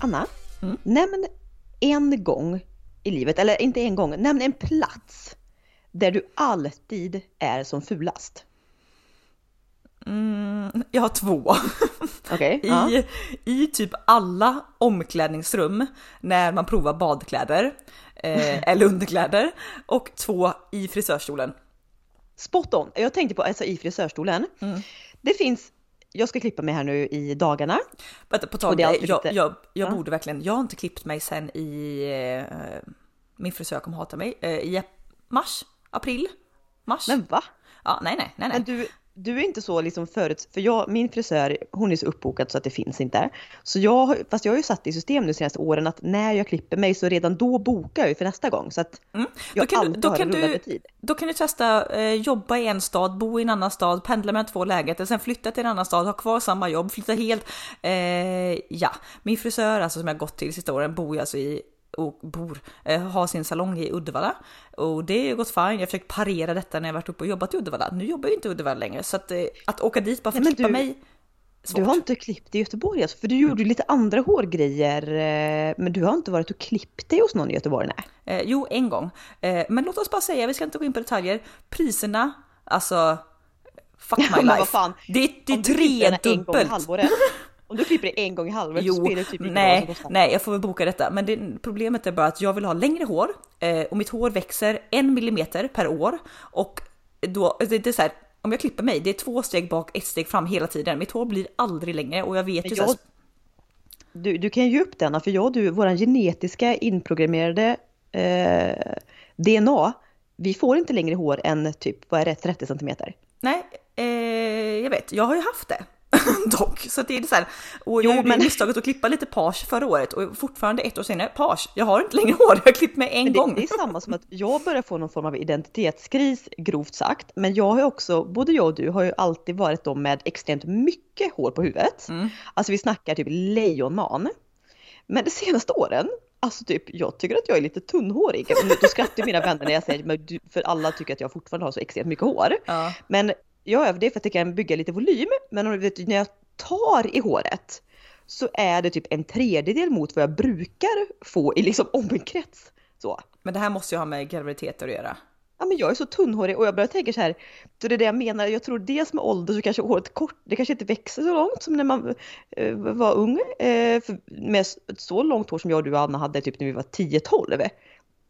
Anna, Mm. nämn en gång i livet, eller inte en gång, nämn en plats där du alltid är som fulast. Mm, jag har två. Okej? I, ja. I typ alla omklädningsrum när man provar badkläder eh, eller underkläder och två i frisörstolen. Spot on! Jag tänkte på, alltså i frisörstolen. Mm. Det finns, jag ska klippa mig här nu i dagarna. Vänta, på tal det är jag, jag, jag, jag Ja. borde verkligen, jag har inte klippt mig sen i, eh, min frisör kommer hata mig, eh, i mars, april, mars. Men va? ja, nej, nej, nej, nej. Men du, du är inte så liksom förut, för jag, min frisör, hon är så uppbokad så att det finns inte. Så jag, har- fast jag har ju satt i system nu senaste åren att när jag klipper mig så redan då bokar jag ju för nästa gång. Så att Mm. jag Då kan, du, alltid då, har kan rullande du, tid. då kan du testa eh, jobba i en stad, bo i en annan stad, pendla mellan två lägenheter, sen flytta till en annan stad, ha kvar samma jobb, flytta helt. Eh, ja, min frisör alltså som jag gått till sista åren bor ju alltså i och bor, eh, har sin salong i Uddevalla och det har ju gått fine. Jag har försökt parera detta när jag varit uppe och jobbat i Uddevalla. Nu jobbar jag inte i Uddevalla längre så att, eh, att åka dit bara för Nej, att men klippa du- mig. Svårt. Du har inte klippt i Göteborg alltså, för du gjorde lite andra hårgrejer. eh, Men du har inte varit och klippt dig hos någon i Göteborg? Nej. Eh, jo, en gång. Eh, men låt oss bara säga, vi ska inte gå in på detaljer. Priserna, alltså fuck my life. det, det är tredubbelt. Om du klipper det en gång i halvåret så Jo, spelar det typ nej, nej, jag får väl boka detta. Men det, problemet är bara att jag vill ha längre hår eh, och mitt hår växer en millimeter per år och då det, det är så här. Om jag klipper mig, det är två steg bak, ett steg fram hela tiden. Mitt hår blir aldrig längre och jag vet ju så här, jag, du, du kan ju ge upp denna, för jag och du, våran genetiska inprogrammerade eh, DNA, vi får inte längre hår än typ, vad är det, 30 centimeter? Nej, eh, jag vet. Jag har ju haft det. Dock, så det är så här. Och jag Jo, gjorde men- misstaget att klippa lite page förra året och fortfarande ett år senare, page. Jag har inte längre hår, jag har klippt mig en det, gång. det är samma som att jag börjar få någon form av identitetskris, grovt sagt. Men jag har också, både jag och du har ju alltid varit de med extremt mycket hår på huvudet. Mm. Alltså vi snackar typ lejonman. Men de senaste åren, alltså typ jag tycker att jag är lite tunnhårig. Då skrattar mina vänner när jag säger, men du, för alla tycker att jag fortfarande har så extremt mycket hår. Ja. Men jag övar det för att det kan bygga lite volym. Men om du vet, när jag tar i håret så är det typ en tredjedel mot vad jag brukar få i liksom omkrets. Så. Men det här måste ju ha med graviditeter att göra. Ja men jag är så tunnhårig och jag börjar tänka så här, så det är det jag menar, jag tror dels med ålder så kanske håret kort, det kanske inte växer så långt som när man eh, var ung. Eh, med så långt hår som jag och du och Anna hade typ när vi var 10-12.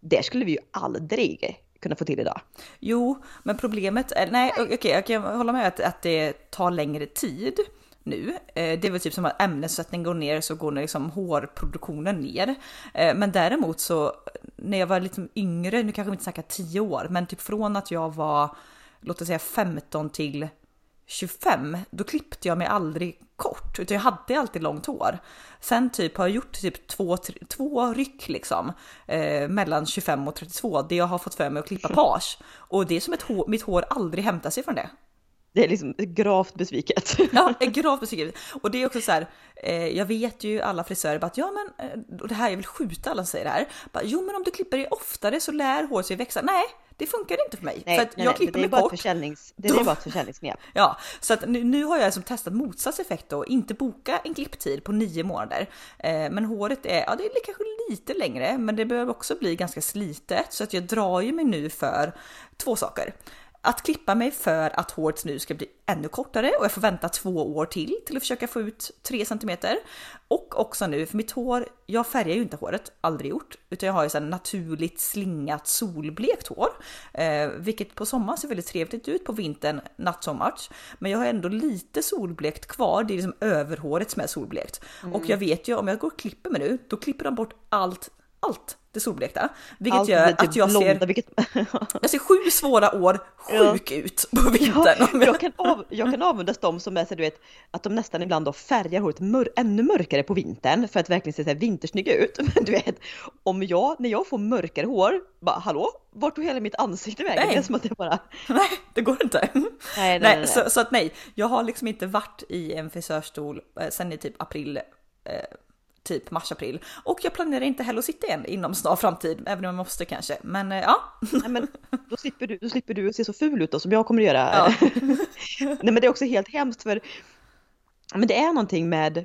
Det skulle vi ju aldrig kunna få till idag. Jo, men problemet är, nej okej, jag kan hålla med att, att det tar längre tid nu. Eh, det är väl typ som att ämnessättningen går ner så går liksom hårproduktionen ner. Eh, men däremot så när jag var lite yngre, nu kanske vi inte snackar 10 år, men typ från att jag var låt oss säga 15 till 25, då klippte jag mig aldrig kort, utan jag hade alltid långt hår. Sen typ har jag gjort typ två, tre, två ryck liksom, eh, mellan 25 och 32, det jag har fått för mig att klippa page. Och det är som ett hår, mitt hår aldrig hämtar sig från det. Det är liksom gravt besviket. Ja, är gravt beskrivet. Och det är också så här, eh, jag vet ju alla frisörer bara att ja men, eh, och det här jag vill skjuta alla som säger det här. Bara, jo men om du klipper dig oftare så lär håret sig växa. Nej, det funkar inte för mig. för att jag klipper det är mig bara ett kort. försäljnings, det är bara ett försäljningsknep. Ja, så att nu, nu har jag liksom testat motsatt effekt då, inte boka en klipptid på nio månader. Eh, men håret är, ja det är kanske lite längre, men det behöver också bli ganska slitet. Så att jag drar ju mig nu för två saker. Att klippa mig för att håret nu ska bli ännu kortare och jag får vänta två år till till att försöka få ut 3 cm. Och också nu, för mitt hår, jag färgar ju inte håret, aldrig gjort, utan jag har ju så naturligt slingat solblekt hår. Eh, vilket på sommaren ser väldigt trevligt ut, på vintern not so much. Men jag har ändå lite solblekt kvar, det är liksom överhåret som är solblekt. Och jag vet ju om jag går och klipper mig nu, då klipper de bort allt, allt det solblekta. Vilket Allt gör typ att jag blonda, ser, vilket... jag ser sju svåra år sjuk ut på vintern. Ja, jag, kan av, jag kan avundas dem som är så du vet, att de nästan ibland då färgar håret mör, ännu mörkare på vintern för att verkligen se så här vintersnygg ut. Men du vet, om jag, när jag får mörkare hår, bara hallå, vart tog hela mitt ansikte vägen? Nej. Det är som att det bara... Nej, det går inte. Nej, nej, Nej, nej, Så, så att nej, jag har liksom inte varit i en frisörstol eh, sen i typ april, eh, typ mars-april. Och jag planerar inte heller att sitta igen inom snar framtid, även om jag måste kanske. Men eh, ja, nej men då slipper, du, då slipper du se så ful ut då som jag kommer att göra. Ja. nej men det är också helt hemskt för men det är någonting med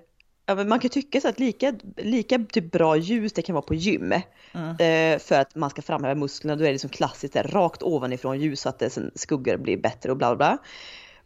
man kan tycka så att lika, lika typ bra ljus det kan vara på gym. Mm. Eh, för att man ska framhäva musklerna, då är det liksom klassiskt där, rakt ovanifrån ljus så att det sen skuggor blir bättre och bla bla.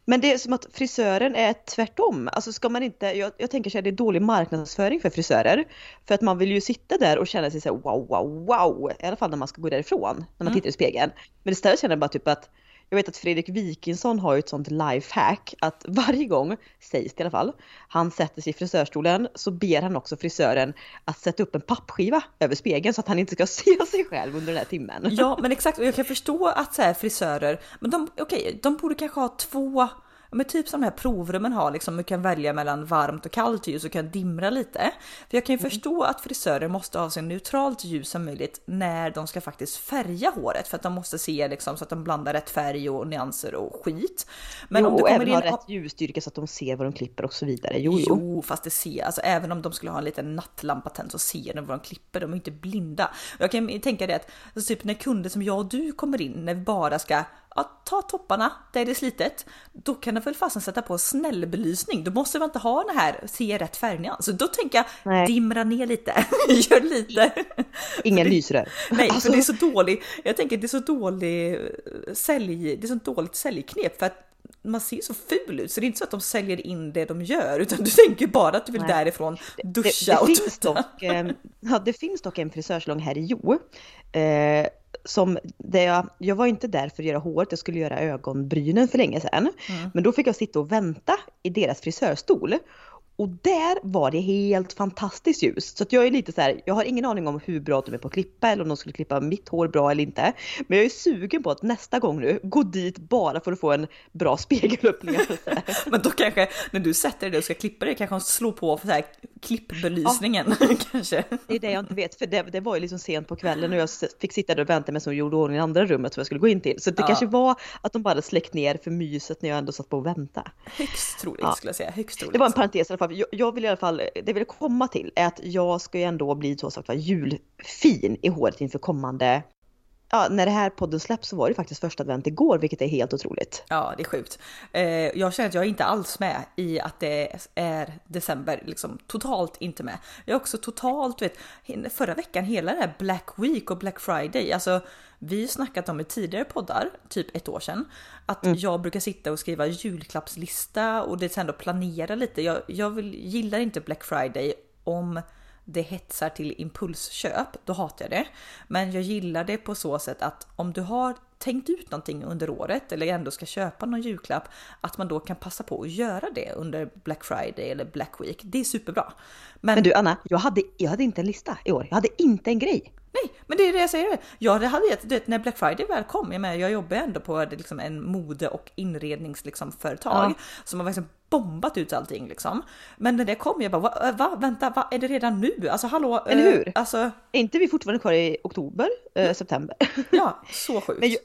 Men det är som att frisören är tvärtom. Alltså ska man inte, jag, jag tänker här, det är dålig marknadsföring för frisörer. För att man vill ju sitta där och känna sig så här, wow, wow, wow. I alla fall när man ska gå därifrån, när man mm. tittar i spegeln. Men istället känner jag bara typ att jag vet att Fredrik Wikingsson har ju ett sånt lifehack att varje gång, sägs det i alla fall, han sätter sig i frisörstolen så ber han också frisören att sätta upp en pappskiva över spegeln så att han inte ska se sig själv under den här timmen. Ja men exakt och jag kan förstå att så här, frisörer, men de, okej, okay, de borde kanske ha två men typ som de här provrummen har, liksom, du kan välja mellan varmt och kallt ljus och kan dimra lite. För jag kan ju mm. förstå att frisörer måste ha så neutralt ljus som möjligt när de ska faktiskt färga håret för att de måste se liksom, så att de blandar rätt färg och nyanser och skit. Men jo, om det även in... ha rätt ljusstyrka så att de ser vad de klipper och så vidare. Jo, jo. jo fast det ser, alltså även om de skulle ha en liten nattlampa tänd så ser de vad de klipper, de är inte blinda. Jag kan tänka det att alltså, typ när kunder som jag och du kommer in när vi bara ska ja, ta topparna där det är slitet. Då kan du väl fasen sätta på snällbelysning. Då måste man inte ha den här se rätt färgnyans. Så då tänker jag Nej. dimra ner lite, gör lite. Ingen lysrör. Nej, alltså. för det är så dålig. Jag tänker det är så dålig eh, sälj, det är så dåligt säljknep för att man ser så ful ut så det är inte så att de säljer in det de gör utan du tänker bara att du vill Nej. därifrån duscha det, det, och finns dock, eh, ja, det finns dock en frisörsalong här i Jo eh, som det jag, jag var inte där för att göra håret, jag skulle göra ögonbrynen för länge sedan. Mm. Men då fick jag sitta och vänta i deras frisörstol. Och där var det helt fantastiskt ljus. Så att jag är lite så här, jag har ingen aning om hur bra de är på att klippa eller om de skulle klippa mitt hår bra eller inte. Men jag är sugen på att nästa gång nu gå dit bara för att få en bra spegelupplevelse. Men då kanske när du sätter dig och ska klippa dig kanske slå på för så här klippbelysningen ja. kanske. Det är det jag inte vet för det, det var ju liksom sent på kvällen och jag fick sitta där och vänta med som gjorde ordning i andra rummet som jag skulle gå in till. Så det ja. kanske var att de bara släckt ner för myset när jag ändå satt på och vänta. Högst troligt ja. skulle jag säga. Högst troligt. Det var en parentes i alla fall jag, jag, vill i alla fall, det jag vill komma till är att jag ska ju ändå bli så sagt julfin i håret inför kommande Ja, när det här podden släpps så var det faktiskt första advent igår, vilket är helt otroligt. Ja, det är sjukt. Eh, jag känner att jag är inte alls med i att det är december, liksom totalt inte med. Jag är också totalt, vet, förra veckan hela det här Black Week och Black Friday, alltså vi har snackat om i tidigare poddar, typ ett år sedan, att mm. jag brukar sitta och skriva julklappslista och det sen då planera lite. Jag, jag vill, gillar inte Black Friday om det hetsar till impulsköp, då hatar jag det. Men jag gillar det på så sätt att om du har tänkt ut någonting under året eller ändå ska köpa någon julklapp, att man då kan passa på att göra det under Black Friday eller Black Week. Det är superbra. Men, Men du Anna, jag hade, jag hade inte en lista i år. Jag hade inte en grej. Nej, men det är det jag säger. Jag hade gett, det, när Black Friday väl kom, jag, med, jag jobbar ändå på liksom en mode och inredningsföretag liksom, ja. som har liksom bombat ut allting liksom. Men när det kom, jag bara va, va vänta, va, är det redan nu? Alltså hallå? Eller hur? Eh, alltså... Är inte vi fortfarande kvar i oktober, eh, september? Ja, så sjukt. Men jag,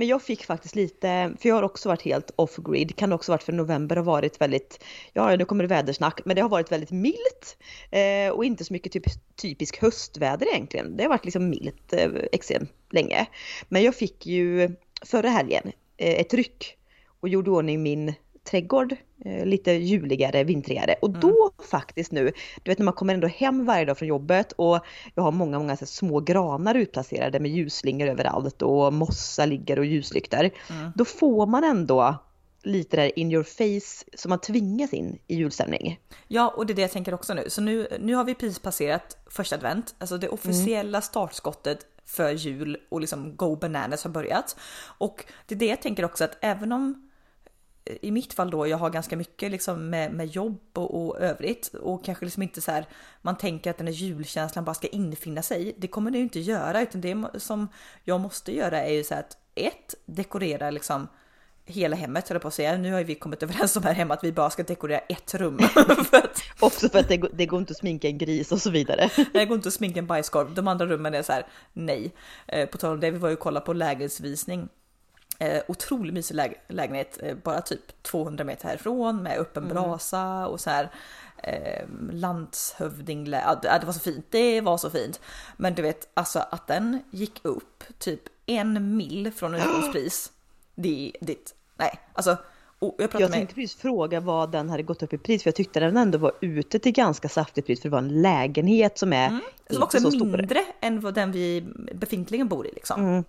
men jag fick faktiskt lite, för jag har också varit helt off-grid, kan också varit för november har varit väldigt, ja nu kommer det vädersnack, men det har varit väldigt milt eh, och inte så mycket typ, typisk höstväder egentligen. Det har varit liksom milt eh, extremt länge. Men jag fick ju förra helgen eh, ett ryck och gjorde ordning min trädgård, eh, lite juligare, vintrigare. Och mm. då faktiskt nu, du vet när man kommer ändå hem varje dag från jobbet och jag har många, många så små granar utplacerade med ljusslingor överallt och mossa ligger och ljuslyktor. Mm. Då får man ändå lite där in your face som man tvingas in i julstämning. Ja, och det är det jag tänker också nu. Så nu, nu har vi precis passerat första advent, alltså det officiella mm. startskottet för jul och liksom go bananas har börjat. Och det är det jag tänker också att även om i mitt fall då, jag har ganska mycket liksom med, med jobb och, och övrigt och kanske liksom inte så här, man tänker att den här julkänslan bara ska infinna sig. Det kommer det ju inte göra, utan det som jag måste göra är ju så här att ett, dekorera liksom hela hemmet höll jag på att säga. Nu har ju vi kommit överens om här hemma att vi bara ska dekorera ett rum. för att... Också för att det, det går inte att sminka en gris och så vidare. det går inte att sminka en bajskorv. De andra rummen är så här, nej. Eh, på tal om det, vi var ju och kollade på lägesvisning Eh, otroligt mysig läge lägenhet, eh, bara typ 200 meter härifrån med öppen mm. brasa och så här eh, landshövding. Ja, det var så fint, det var så fint. Men du vet, alltså att den gick upp typ en mil från utgångspris. Det, det, nej, alltså jag Jag tänkte precis fråga vad den hade gått upp i pris för jag tyckte den ändå var ute till ganska saftigt pris för det var en lägenhet som är som inte också så är stor. mindre än vad den vi befintligen bor i liksom. Mm.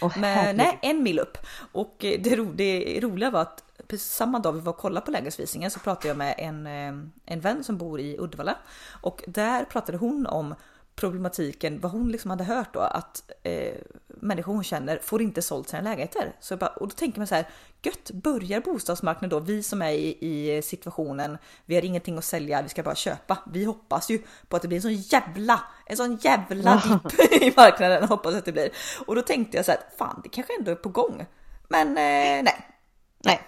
Åh, Men nej, en mil upp. Och eh, det, ro, det roliga var att precis samma dag vi var och kollade på lägenhetsvisningen så pratade jag med en, eh, en vän som bor i Uddevalla. Och där pratade hon om problematiken, vad hon liksom hade hört då, att eh, människor hon känner får inte sålt sina lägenheter. Så bara, och då tänker man så här, gött, börjar bostadsmarknaden då, vi som är i, i situationen, vi har ingenting att sälja, vi ska bara köpa. Vi hoppas ju på att det blir en sån jävla, en sån jävla dipp i marknaden, hoppas att det blir. Och då tänkte jag så här, fan det kanske ändå är på gång. Men eh, nej, Nej.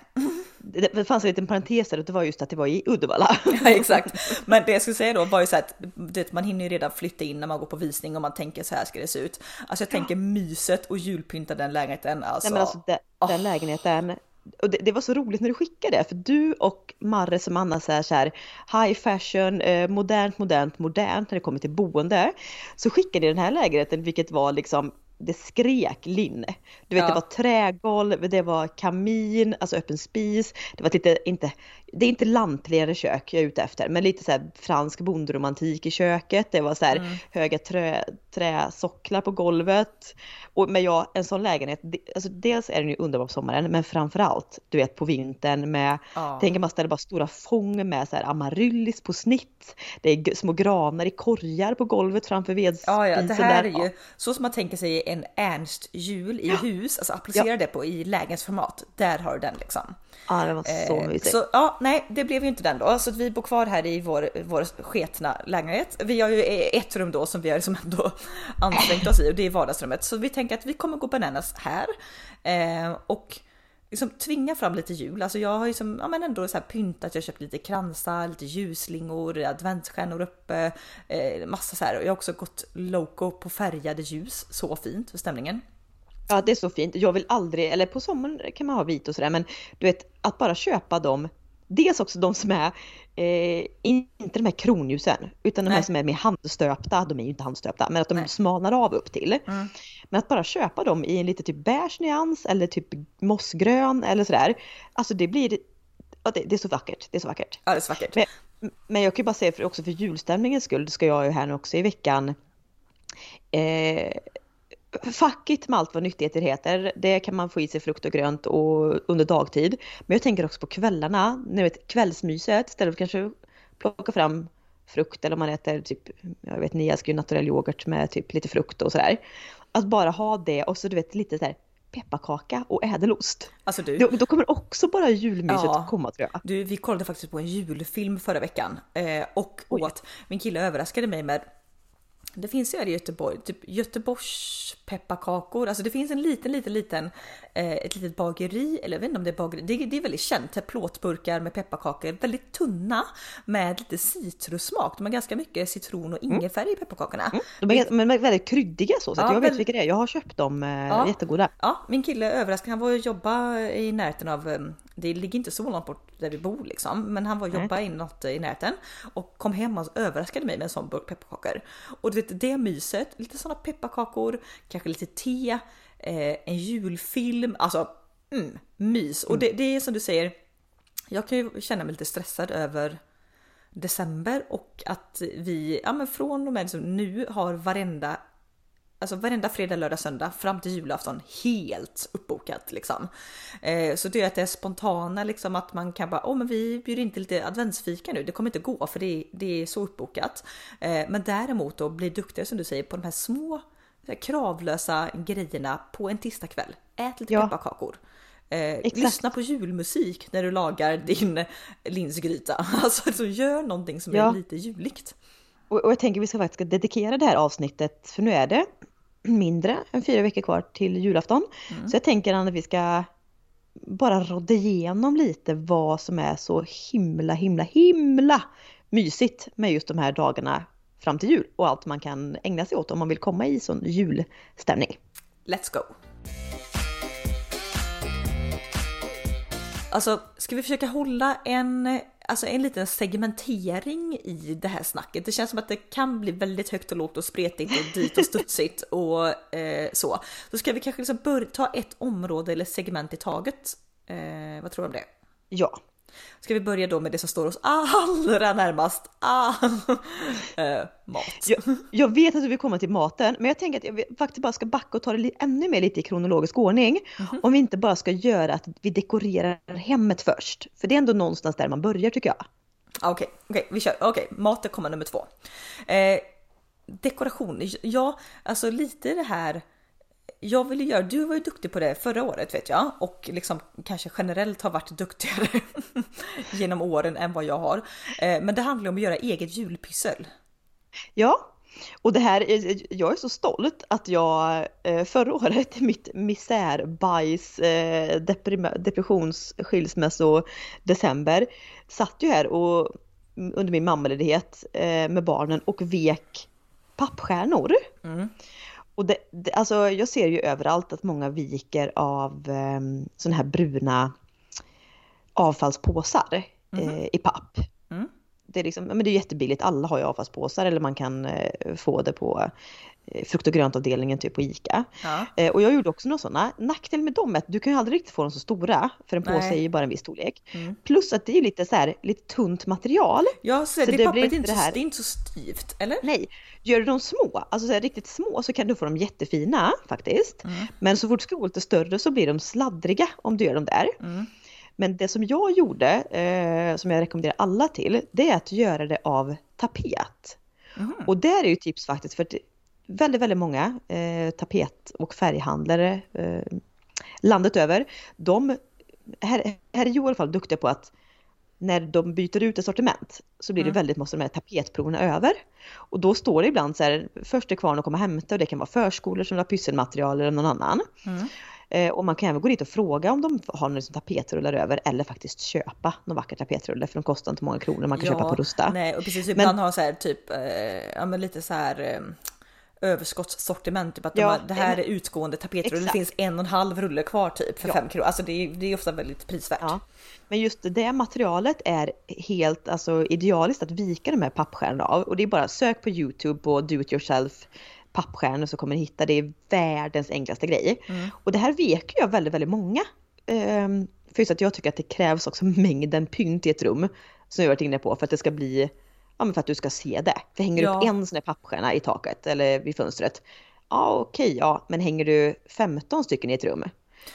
Det fanns en liten parentes där och det var just att det var i Uddevalla. Ja, exakt. Men det jag skulle säga då var ju så att det, man hinner ju redan flytta in när man går på visning och man tänker så här ska det se ut. Alltså jag tänker myset och julpynta den lägenheten. Alltså, Nej men alltså den, den lägenheten. Och det, det var så roligt när du skickade det för du och Marre som annars är så här high fashion, eh, modernt, modernt, modernt när det kommer till boende. Så skickade ni den här lägenheten vilket var liksom det skrek linne. Du vet Ja. det var trägolv, det var kamin, alltså öppen spis. Det var lite, inte, det är inte lantligare kök jag är ute efter, men lite så här fransk bondromantik i köket. Det var så här Mm. höga trä, träsocklar på golvet. Och men ja, en sån lägenhet, det- alltså dels är den ju underbar på sommaren, men framförallt, du vet på vintern med, Ja. tänker man ställer bara stora fång med så här amaryllis på snitt. Det är små granar i korgar på golvet framför vedspisen. Ja, ja, det här är där. ju så som man tänker sig en Ernst jul i hus, alltså applicera Ja. det på i lägenhetsformat. Där har du den liksom. Ja, det var så Eh, mysigt. Så ja, nej, det blev ju inte den då, så vi bor kvar här i vår, vår sketna lägenhet. Vi har ju ett rum då som vi har liksom ändå ansträngt oss i och det är vardagsrummet. Så vi tänker att vi kommer gå bananas här eh, och liksom tvinga fram lite jul. Alltså jag har ju som, ja, men ändå så här pyntat, jag har köpt lite kransar, lite ljusslingor, adventsstjärnor uppe, eh, massa så här. Och jag har också gått loco på färgade ljus, så fint för stämningen. Ja, det är så fint. Jag vill aldrig, eller på sommaren kan man ha vit och sådär, men du vet att bara köpa dem. Dels också de som är, eh, inte de här kronljusen, utan de här som är mer handstöpta. De är ju inte handstöpta, men att de Nej. smalnar av upp till. Mm. Men att bara köpa dem i en lite typ beige nyans eller typ mossgrön eller sådär. Alltså det blir, det, det är så vackert. Det är så vackert. Ja, det är så vackert. Men, men jag kan ju bara säga för, också för julstämningens skull, ska jag ju här nu också i veckan. Eh, fackigt med allt vad nyttigheter heter, det kan man få i sig frukt och grönt och under dagtid. Men jag tänker också på kvällarna, ni vet kvällsmyset, istället för kanske plocka fram frukt eller om man äter typ, jag vet ni älskar ju naturell yoghurt med typ lite frukt och sådär. Att bara ha det och så du vet lite så här pepparkaka och ädelost. Alltså du. Då, då kommer också bara julmyset Ja. komma tror jag. Du, vi kollade faktiskt på en julfilm förra veckan eh, och Oj. åt. Min kille överraskade mig med det finns ju här i Göteborg, typ Göteborgs pepparkakor. Alltså det finns en liten, liten, liten, eh, ett litet bageri, eller jag vet inte om det är bageri, det, är- det är väldigt känt. Plåtburkar med pepparkakor, väldigt tunna med lite citrussmak. De har ganska mycket citron och ingefära i pepparkakorna. De är, men väldigt kryddiga så, så att Ja, jag vet vilka det är. Jag har köpt dem, eh, Ja. jättegoda. Ja, min kille överraskade. Han var och jobba i närheten av, eh, det ligger inte så långt bort där vi bor liksom, men han var och Nej. jobba i något i närheten och kom hem och överraskade mig med en sån burk pepparkakor. Och vet det myset, lite såna pepparkakor, kanske lite te, eh, en julfilm, alltså mm, mys. Och det, det är som du säger, jag kan ju känna mig lite stressad över december och att vi, ja men från och med liksom nu har varenda Alltså varenda fredag, lördag, söndag fram till julafton helt uppbokat liksom. Eh, så det är att det är spontana liksom att man kan bara, åh men vi bjuder in till lite adventsfika nu, det kommer inte gå för det, det är så uppbokat. Eh, men däremot då bli duktiga som du säger på de här små kravlösa grejerna på en tisdagkväll. Ät lite Ja. pepparkakor. Eh, lyssna på julmusik när du lagar din linsgryta. Alltså så gör någonting som Ja. är lite juligt. Och, och jag tänker vi ska faktiskt dedikera det här avsnittet, för nu är det mindre än fyra veckor kvar till julafton. Mm. Så jag tänker att vi ska bara rodda igenom lite vad som är så himla, himla, himla mysigt med just de här dagarna fram till jul och allt man kan ägna sig åt om man vill komma i sån julstämning. Let's go! Alltså, ska vi försöka hålla en, alltså en liten segmentering i det här snacket? Det känns som att det kan bli väldigt högt och lågt och spretigt och dyrt och studsigt och eh, så. Så ska vi kanske liksom börja ta ett område eller segment i taget. Eh, vad tror du om det? Ja. Ska vi börja då med det som står oss allra närmast? Ah, eh, mat. Jag, jag vet att du vill komma till maten, men jag tänker att jag faktiskt bara ska backa och ta det ännu mer lite i kronologisk ordning. Om vi inte bara ska göra att vi dekorerar hemmet först. För det är ändå någonstans där man börjar tycker jag. Ah, Okej, okej, vi kör. Okej, maten kommer nummer två. Eh, dekoration, ja, alltså lite det här. Jag vill ju göra, du var ju duktig på det förra året vet jag och liksom kanske generellt har varit duktigare genom åren än vad jag har. Eh, men det handlar om att göra eget julpyssel. Ja, och det här, är- jag är så stolt att jag eh, förra året, i mitt misärbajs, eh, depressions, skilsmässo, december, satt ju här och under min mammaledighet med barnen och vek pappstjärnor. Och det, det, alltså jag ser ju överallt att många viker av eh, sådana här bruna avfallspåsar eh, i papp. Mm. Det är, liksom, men det är jättebilligt, alla har ju avfallspåsar eller man kan eh, få det på eh, frukt och gröntavdelningen typ på ICA. Ja. Eh, och jag gjorde också några sådana. Nackdelen med dem är att du kan ju aldrig riktigt få dem så stora för en påse är ju bara en viss storlek. Mm. Plus att det är lite så här, lite tunt material. Ja, så, Så det, det pappret inte det så, här- det är inte så styvt, eller? Nej, gör du dem små, alltså så här, riktigt små så kan du få dem jättefina faktiskt. Mm. Men så fort du ska gå lite större så blir de sladdriga om du gör dem där. Mm. Men det som jag gjorde, eh, som jag rekommenderar alla till, det är att göra det av tapet. Mhm. Och där är ju tips faktiskt för att väldigt, väldigt många eh, tapet och färghandlare eh, landet över, de, här, här är Joel i alla fall duktiga på att när de byter ut ett sortiment så blir det Mm. väldigt måste de här tapetproverna över. Och då står det ibland så här, först är kvarn att komma och hämta och det kan vara förskolor som vill ha pysselmaterial eller någon annan. Mm. Eh, och man kan även gå dit och fråga om de har några liksom tapetrullar över eller faktiskt köpa någon vacker tapetrulle för de kostar inte många kronor man kan köpa på Rusta. Nej, och precis. Men- Ibland har så här typ, eh, ja men lite så här eh, överskottssortiment. Typ att de Ja, har, det här är men- utgående tapetrulle. Det finns en och en halv rulle kvar typ för Ja. fem kronor. Alltså det är, det är ofta väldigt prisvärt. Ja. Men just det materialet är helt alltså, idealiskt att vika de här pappstjärnorna av. Och det är bara sök på Youtube på do it yourself pappstjärnor så kommer ni hitta. Det är världens enklaste grej. Och det här vek jag väldigt, väldigt många. Ehm, för just att jag tycker att det krävs också mängden pynt i ett rum. Som jag varit inne på för att det ska bli, ja men för att du ska se det. För hänger du Ja. upp en sån här pappstjärna i taket eller vid fönstret. Ja okej, ja men hänger du 15 stycken i ett rum.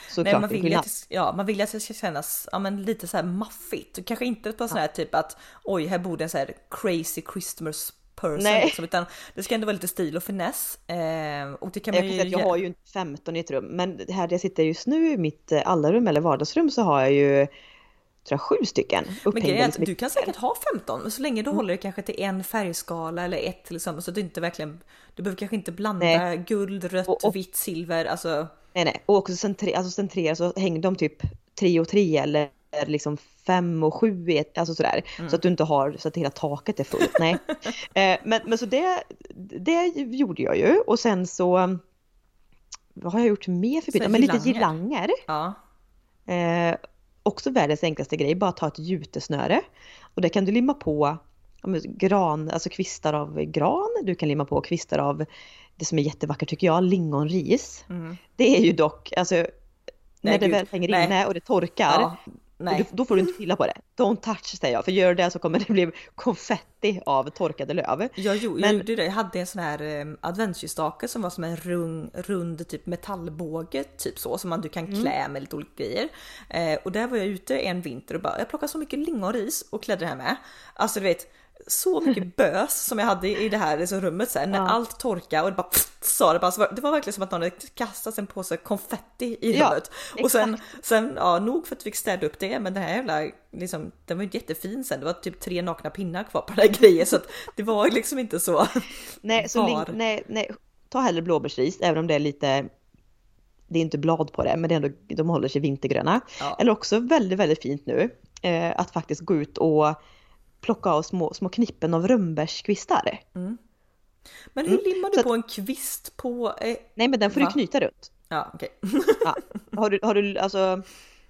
Så Nej, klart man vill, ju att, ja, man vill att det ska kännas ja, men lite så här maffigt. Kanske inte på sån här typ att oj, här bor det en så här crazy Christmas person. Nej. Liksom, utan det ska ändå vara lite stil och finess. Eh, och det kan man Jag, ju kan säga att jag har ju inte 15 i ett rum, men här där jag sitter just nu i mitt eh, allarum eller vardagsrum så har jag ju tror jag, sju stycken Men grejen är liksom att i- du kan säkert ha 15, men så länge du håller det kanske till en färgskala eller ett liksom, så att du inte verkligen, du behöver kanske inte blanda Nej. guld, rött, Och- och- vitt, silver, alltså. Nej, nej. Och också centrera, alltså centrera så hänger de typ tre och tre eller liksom fem och sju, i ett- alltså sådär. Mm. Så att du inte har så att hela taket är fullt. Nej. eh, men, men så det, det gjorde jag ju och sen så vad har jag gjort mer för bitar? Men lite girlanger. Ja, Eh, också världens enklaste grej, bara ta ett jutesnöre. Och det kan du limma på gran, alltså kvistar av gran, du kan limma på kvistar av det som är jättevackert tycker jag, lingonris. Mm. Det är ju dock, alltså när det väl hänger nej. inne och det torkar, ja nej. då, får du inte pilla på det. Don't touch säger jag, för gör du det så kommer det bli konfetti av torkade löv. Jag, gjorde, Men- jag jag hade en sån här eh, adventsljusstake som var som en rung, rund typ metallbåge typ så som man du Mm. kan klä med lite olika grejer. Eh, och där var jag ute en vinter och bara jag plockade så mycket lingonris och klädde det här med. Alltså du vet så mycket bös som jag hade i det här liksom, rummet sen när Ja. allt torkade och det bara pff, sa det bara så var, det var verkligen som att någon hade kastat en påse konfetti i Ja, rummet. och sen, sen ja nog för att vi fick städa upp det men den här jävla liksom den var ju inte jättefin sen. Det var typ tre nakna pinnar kvar på den här grejen så att det var liksom inte så. Nej, så nej, nej, ta hellre blåbärsris, även om det är lite det är inte blad på det, men det är ändå, de håller sig vintergröna. Ja. Eller också väldigt, väldigt fint nu, eh, att faktiskt gå ut och plocka av små, små knippen av rönnbärskvistar. Men hur limmar du så att- på en kvist på... Eh, Nej, men den får Va? du knyta runt. ja okej. Ja. Har du, har du, alltså,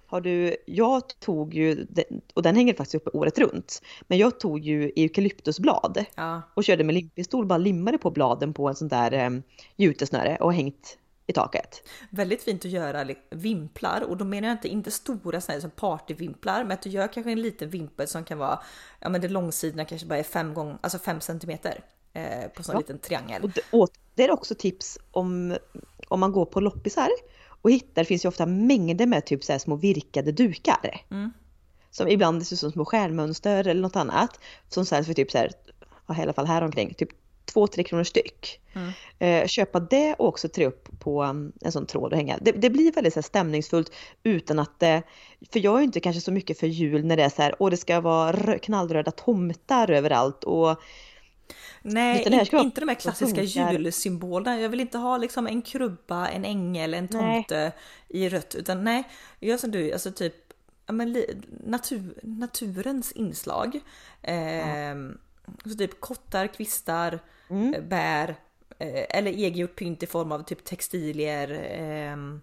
har du, jag tog ju, och den hänger faktiskt uppe året runt, men jag tog ju eukalyptusblad Ja. och körde med limpistol, bara limmade på bladen på en sån där um, jutesnöre och hängt i taket. Väldigt fint att göra vimplar och då menar jag inte, inte stora här som partyvimplar men att du gör kanske en liten vimpel som kan vara, ja men det långsidorna kanske bara är fem gånger, alltså fem centimeter eh, på sån Ja. liten triangel. Och det, och det är också tips om, om man går på loppisar och hittar, det finns ju ofta mängder med typ så här små virkade dukar. Mm. Som ibland ser ut som små stjärnmönster eller något annat. Som säljs för typ så här, i alla fall här omkring, typ 2-3 kronor styck. Mm. Eh, köpa det och också trä upp på um, en sån tråd och hänga. Det, det blir väldigt så här, stämningsfullt utan att det, för jag är inte kanske så mycket för jul när det är så här, åh det ska vara rö- knallröda tomtar överallt och Nej, Utan det här in, ska vara- inte de här klassiska julsymbolerna. Jag vill inte ha liksom en krubba, en ängel, en Nej. tomte i rött. Utan nej, gör som du, alltså typ ja, men, natur, naturens inslag. Ehm, så typ kottar, kvistar, Mm. eh, bär. eh, Eller egengjort pynt i form av typ textilier. ehm,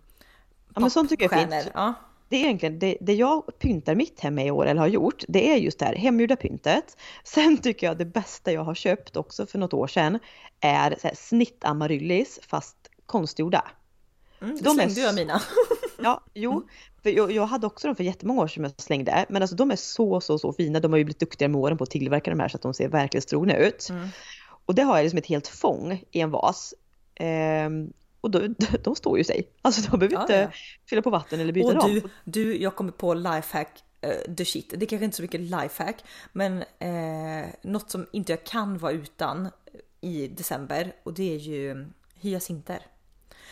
Ja, men sånt tycker jag är fint. Ja. det är egentligen det, det jag pyntar mitt hem med i år eller har gjort. Det är just det här hemgjorda pyntet. Sen tycker jag det bästa jag har köpt också för något år sedan är så här snittamaryllis fast konstgjorda. Mm, De då är slängde jag mina. Ja, jo, för jag, jag hade också dem för jättemånga år sedan som jag slängde. Men alltså de är så, så, så fina. De har ju blivit duktigare med åren på att tillverka de här så att de ser verkligen strogna ut. Mm. Och det har jag liksom ett helt fång i en vas. Ehm, och då, de står ju sig. Alltså de behöver Ja, inte ja. fylla på vatten eller byta Och dem. du, du, jag kommer på lifehack, uh, the shit. Det är kanske inte så mycket lifehack, men eh, något som inte jag kan vara utan i december och det är ju hyacinter.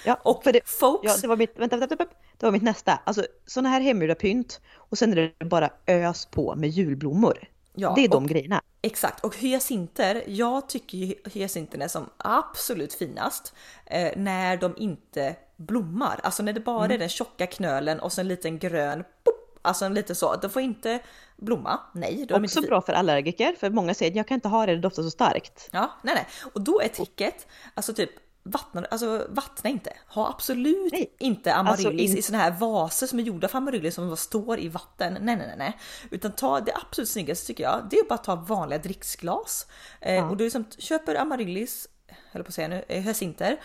Ja, Och för det, folks, Ja, det var mitt, vänta, vänta, vänta, det var mitt nästa. Alltså sådana här hemgjorda pynt och sen är det bara ös på med julblommor. Ja, det är de och- grejerna. Exakt, och hyacinter, jag tycker ju hyacinterna är som absolut finast eh, när de inte blommar. Alltså när det bara Mm. är den tjocka knölen och så en liten grön, pop, alltså en liten så. De får inte blomma, nej. Då Också bra för allergiker, för många säger att jag kan inte ha det, det doftar så starkt. Ja, nej, nej. Och då är tricket, alltså typ vattna, alltså vattna inte. Ha absolut Nej. inte amaryllis Alltså in- i såna här vaser som är gjorda för amaryllis som står i vatten. Nej, nej, nej, nej. Utan ta det absolut snyggaste tycker jag. Det är bara att ta vanliga dricksglas eh, och du liksom köper amaryllis, höll på att säga nu, eh, hyacinter.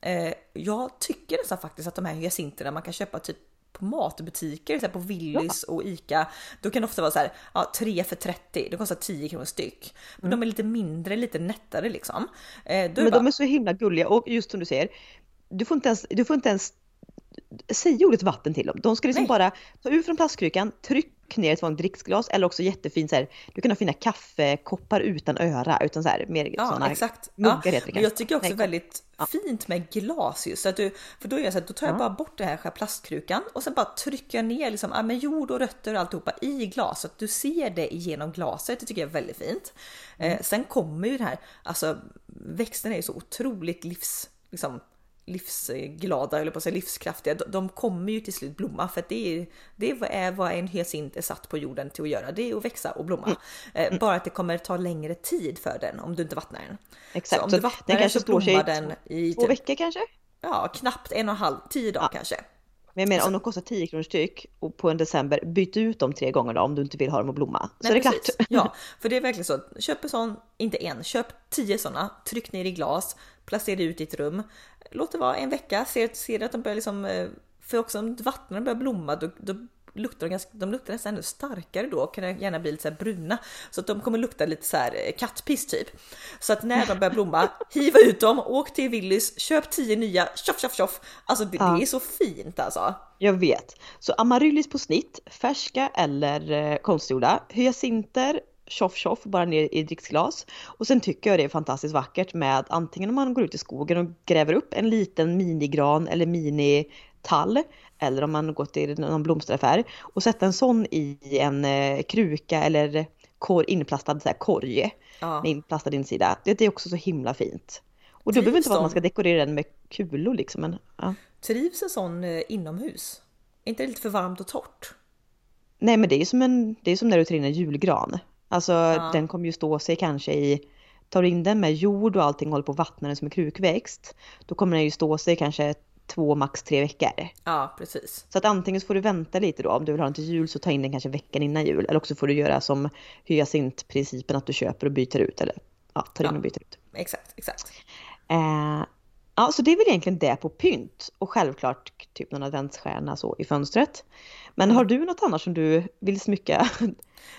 Eh, jag tycker nästan faktiskt att de här hyacinterna man kan köpa typ på matbutiker, så här på Willys och Ica. Då kan det ofta vara så här, ja, 3 för 30, det kostar 10 kronor styck. Men de är lite mindre, lite nättare liksom. Eh, Men bara, de är så himla gulliga och just som du säger, du får inte ens, du får inte ens säga ordet vatten till dem. De ska liksom Nej. bara ta ut från plastkrukan, tryck ner ett vanligt dricksglas eller också jättefint så här, du kan ha fina kaffekoppar utan öra utan så här mer Ja såna exakt. muggar ja, heter det jag tycker också Nej, väldigt fint med glas just. Så att du, för då är jag så här, då tar jag Ja. bara bort det här, plastkrukan och sen bara trycker jag ner liksom, ja, med jord och rötter och alltihopa i glaset. Du ser det genom glaset, det tycker jag är väldigt fint. Mm. Eh, sen kommer ju det här, alltså växterna är ju så otroligt livs, liksom, livsglada, eller på att säga livskraftiga. De, kommer ju till slut blomma för att det är, det är vad en hyacint är satt på jorden till att göra. Det är att växa och blomma. Mm. Eh, bara att det kommer ta längre tid för den om du inte vattnar den. Exakt. Så om du vattnar den den kanske så blommar den i Två typ, veckor kanske? ja, knappt en och en halv, tio dagar kanske. Men jag menar om de kostar 10 kronor styck och på en december, byt ut dem tre gånger då om du inte vill ha dem att blomma. Så Nej, är det precis. klart. Ja, för det är verkligen så. Köp en sån, inte en, köp tio såna, tryck ner i glas, placera ut i ett rum. Låt det vara en vecka, ser, ser att de börjar liksom, eh, för också om vattnen börjar blomma då, då luktar de, ganska, de luktar nästan ännu starkare då och kan gärna bli lite så bruna. Så att de kommer lukta lite så här eh, kattpiss typ. Så att när de börjar blomma, hiva ut dem, åk till Willys, köp tio nya, tjoff tjoff tjoff. Alltså det, Ja. det är så fint alltså. Jag vet. Så amaryllis på snitt, färska eller eh, konstgjorda. Hyacinter, tjoff tjoff, bara ner i dricksglas. Och sen tycker jag det är fantastiskt vackert med antingen om man går ut i skogen och gräver upp en liten minigran eller minitall. Eller om man går till någon blomsteraffär och sätta en sån i en eh, kruka eller kor, inplastad så här, korg Ja. med inplastad insida. Det, det är också så himla fint. Och då behöver inte vara att man ska dekorera den med kulor liksom. Men, ja. Trivs en sån eh, inomhus? Är inte det lite för varmt och torrt? Nej men det är ju som, en, det är som när du tar in en julgran. Alltså den kommer ju stå sig kanske i, tar du in den med jord och allting håller på att vattna den som en krukväxt. Då kommer den ju stå sig kanske två, max tre veckor. Ja, precis. Så att antingen så får du vänta lite då, om du vill ha den till jul så ta in den kanske veckan innan jul. Eller också får du göra som hyacintprincipen att du köper och byter ut eller ja, tar in Ja. och byter ut. Exakt, exakt. Eh, Ja, så det är väl egentligen det på pynt och självklart typ någon adventsstjärna så i fönstret. Men har du något annat som du vill smycka? Nej,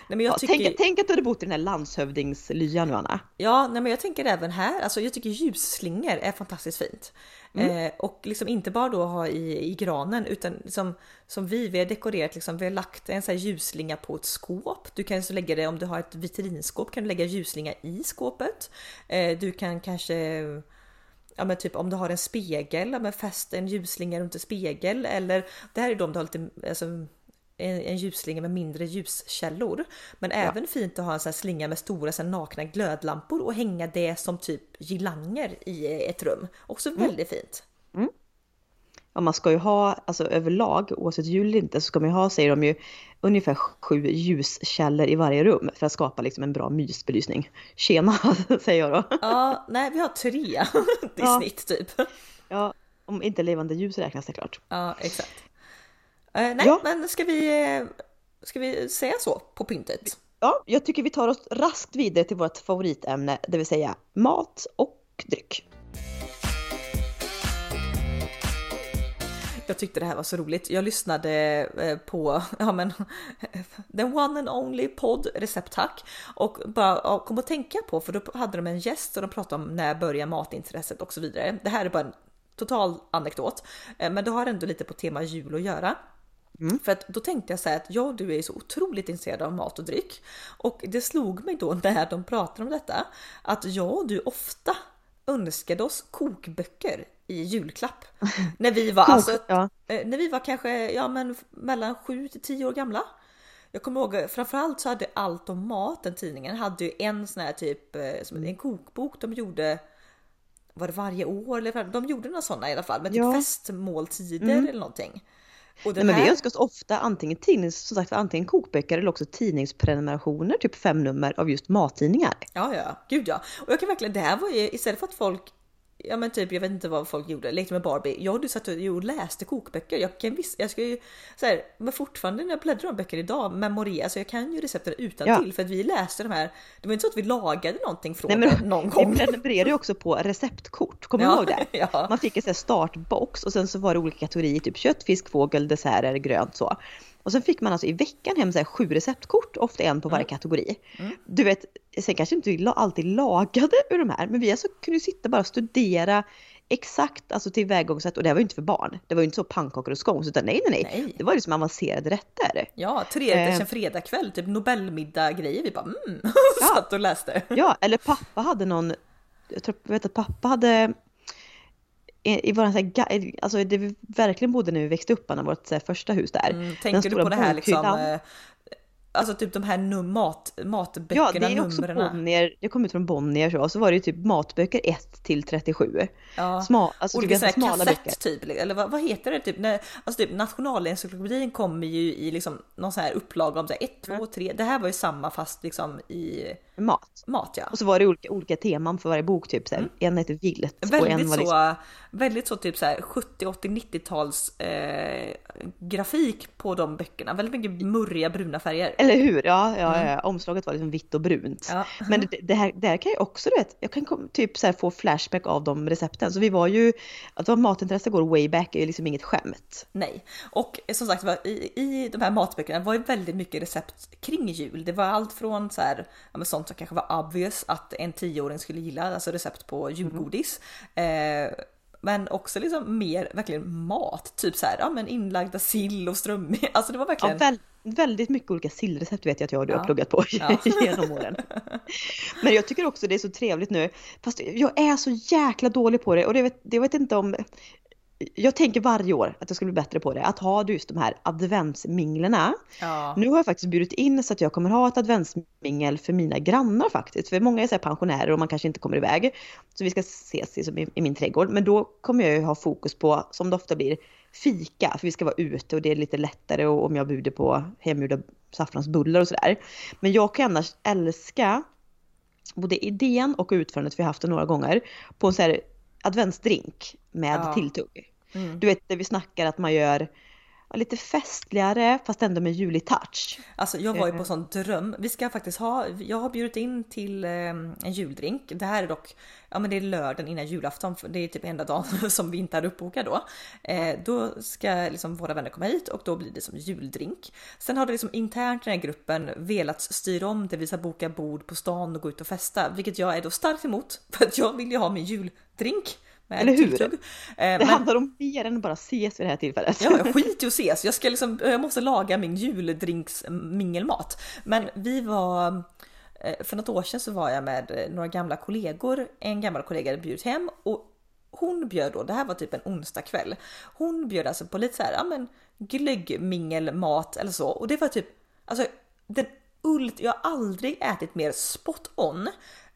men jag Ja, tycker... tänk, tänk att du hade bott i den här landshövdingslyan nu Anna. Ja, nej, men jag tänker även här, alltså jag tycker ljusslingor är fantastiskt fint. Eh, och liksom inte bara då ha i, i granen utan liksom, som vi, vi har dekorerat liksom, vi har lagt en sån här ljusslinga på ett skåp. Du kan så lägga det, om du har ett vitrinskåp kan du lägga ljusslinga i skåpet. Eh, du kan kanske Ja men typ om du har en spegel, ja, men fäst en ljusslinga runt en spegel eller det här är då om du har lite alltså, en, en ljusslinga med mindre ljuskällor. Men även fint att ha en sån slinga med stora så här, nakna glödlampor och hänga det som typ girlanger i ett rum. Också väldigt fint. Ja, man ska ju ha, alltså överlag, oavsett jul eller inte, så ska man ju ha, säger de ju, ungefär sju ljuskällor i varje rum för att skapa liksom en bra mysbelysning. Tjena, säger jag då. Ja, nej vi har tre i Ja. snitt typ. Ja, om inte levande ljus räknas det klart. Ja, exakt. Eh, nej, Ja. men ska vi, eh, ska vi säga så på pyntet? Ja, jag tycker vi tar oss raskt vidare till vårt favoritämne, det vill säga mat och dryck. Jag tyckte det här var så roligt. Jag lyssnade eh, på ja, men, den one and only podd Recept Hack och bara kom att tänka på för då hade de en gäst och de pratade om när börjar matintresset och så vidare. Det här är bara en total anekdot, eh, men det har ändå lite på tema jul att göra. För att då tänkte jag så här att jag och du är så otroligt intresserade av mat och dryck och det slog mig då när de pratade om detta att jag och du ofta önskade oss kokböcker i julklapp. När vi var, alltså, ja. eh, när vi var kanske ja, men mellan 7 till 10 år gamla. Jag kommer ihåg framförallt så hade Allt om mat, den tidningen, hade ju en sån här typ eh, som en kokbok de gjorde var det varje år eller de gjorde några sådana i alla fall med typ Ja. festmåltider eller någonting. Och Nej, men vi här- önskar oss ofta antingen tidnings, som sagt, antingen kokböcker eller också tidningsprenumerationer, typ fem nummer av just mattidningar. Ja, ja, gud ja. Och jag kan verkligen, det här var ju istället för att folk Ja men typ, jag vet inte vad folk gjorde, lekte med Barbie. Jag du satt och läste kokböcker. Jag kan visst, jag ska ju så här, men fortfarande när jag bläddrar de böcker idag, memorera, så jag kan ju recepten utan Ja. till för att vi läste de här. Det var inte så att vi lagade någonting från Nej, men någon Vi gång. prenumererade ju också på receptkort, kommer du Ja, ihåg det? ja. Man fick en sån startbox och sen så var det olika kategorier, typ kött, fisk, fågel, desserter, grönt så. Och sen fick man alltså i veckan hem så här sju receptkort, ofta en på varje kategori. Du vet, sen kanske inte vi alltid lagade ur de här, men vi alltså kunde sitta bara och studera exakt alltså tillvägagångssätt och det här var ju inte för barn. Det var ju inte så pannkakor och scones utan nej, nej, nej. Nej. Det var ju som avancerade rätter. Ja, trerätters Eh. en fredagkväll, typ Nobelmiddag grejer. Vi bara mm, Ja. satt och läste. Ja, eller pappa hade någon, jag tror, jag vet att pappa hade i, i våran, så här, alltså det vi verkligen bodde när vi växte upp, Anna, vårt så här, första hus där. Mm, tänker du på det här liksom? Alltså typ de här num mat, Ja, matböckerna, det är också. Bonnier, jag kom ut från Bonnier så, så var det ju typ matböcker 1 till 37. Ja. Sma, alltså typ Olika sådana smala kassett böcker. typ, eller vad, vad heter det? Typ, när, alltså typ Nationalencyklopedin kommer ju i liksom någon sån här upplaga om 1, 2, 3. Det här var ju samma fast liksom i Mat. mat ja. Och så var det olika, olika teman för varje bok, typ så här, en hette vilt och en Mm. Väldigt var så, liksom, väldigt så typ så här 70, 80, 90-tals eh, grafik på de böckerna. Väldigt mycket murriga bruna färger. Eller hur? Ja, ja, ja, omslaget var liksom vitt och brunt. Ja. Men det, det, här, det här kan jag också, du vet, jag kan typ så få flashback av de recepten. Så vi var ju, att vara matintresse går way back är ju liksom inget skämt. Nej, och som sagt i, i de här matböckerna var ju väldigt mycket recept kring jul. Det var allt från så här, ja, sånt som kanske var obvious att en tioåring skulle gilla, alltså recept på julgodis. Eh, men också liksom mer verkligen mat, typ så här, ja men inlagda sill och strömming. Alltså det var Ja, verkligen. väl, väldigt mycket olika sillrecept vet jag att jag du Ja. har pluggat på Ja. genom åren. Men jag tycker också det är så trevligt nu, fast jag är så jäkla dålig på det och det vet, det vet inte om jag tänker varje år att jag ska bli bättre på det, att ha just de här adventsminglerna. ja. Nu har jag faktiskt bjudit in så att jag kommer ha ett adventsmingel för mina grannar faktiskt. För många är så pensionärer och man kanske inte kommer iväg. Så vi ska ses i, i min trädgård. Men då kommer jag ju ha fokus på, som det ofta blir, fika. För vi ska vara ute och det är lite lättare och om jag bjuder på hemgjorda saffransbullar och sådär. Men jag kan annars älska både idén och utförandet, för vi har haft det några gånger, på en så här adventsdrink med Ja. tilltugg. Mm. Du vet, där vi snackar att man gör lite festligare fast ändå med julig touch. Alltså jag var ju på sån dröm. Vi ska faktiskt ha, jag har bjudit in till eh, en juldrink. Det här är dock, ja men det är lördagen innan julafton. För det är typ enda dagen som vi inte hade uppbokat då. Eh, då ska liksom våra vänner komma hit och då blir det som juldrink. Sen har det liksom internt i den här gruppen velat styra om det vi ska boka bord på stan och gå ut och festa. Vilket jag är då starkt emot. För att jag vill ju ha min juldrink. Eller hur? Tilltugg. Det men, handlar om mer än bara ses vid det här tillfället. Ja, jag skiter ju att ses. Jag, ska liksom, jag måste laga min juldrinksmingelmat. Men vi var, eh, för något år sedan så var jag med några gamla kollegor. En gammal kollega hade bjudit hem och hon bjöd då, det här var typ en onsdag kväll. Hon bjöd alltså på lite så här, ja men glöggmingelmat eller så. Och det var typ, alltså den ult, jag har aldrig ätit mer spot on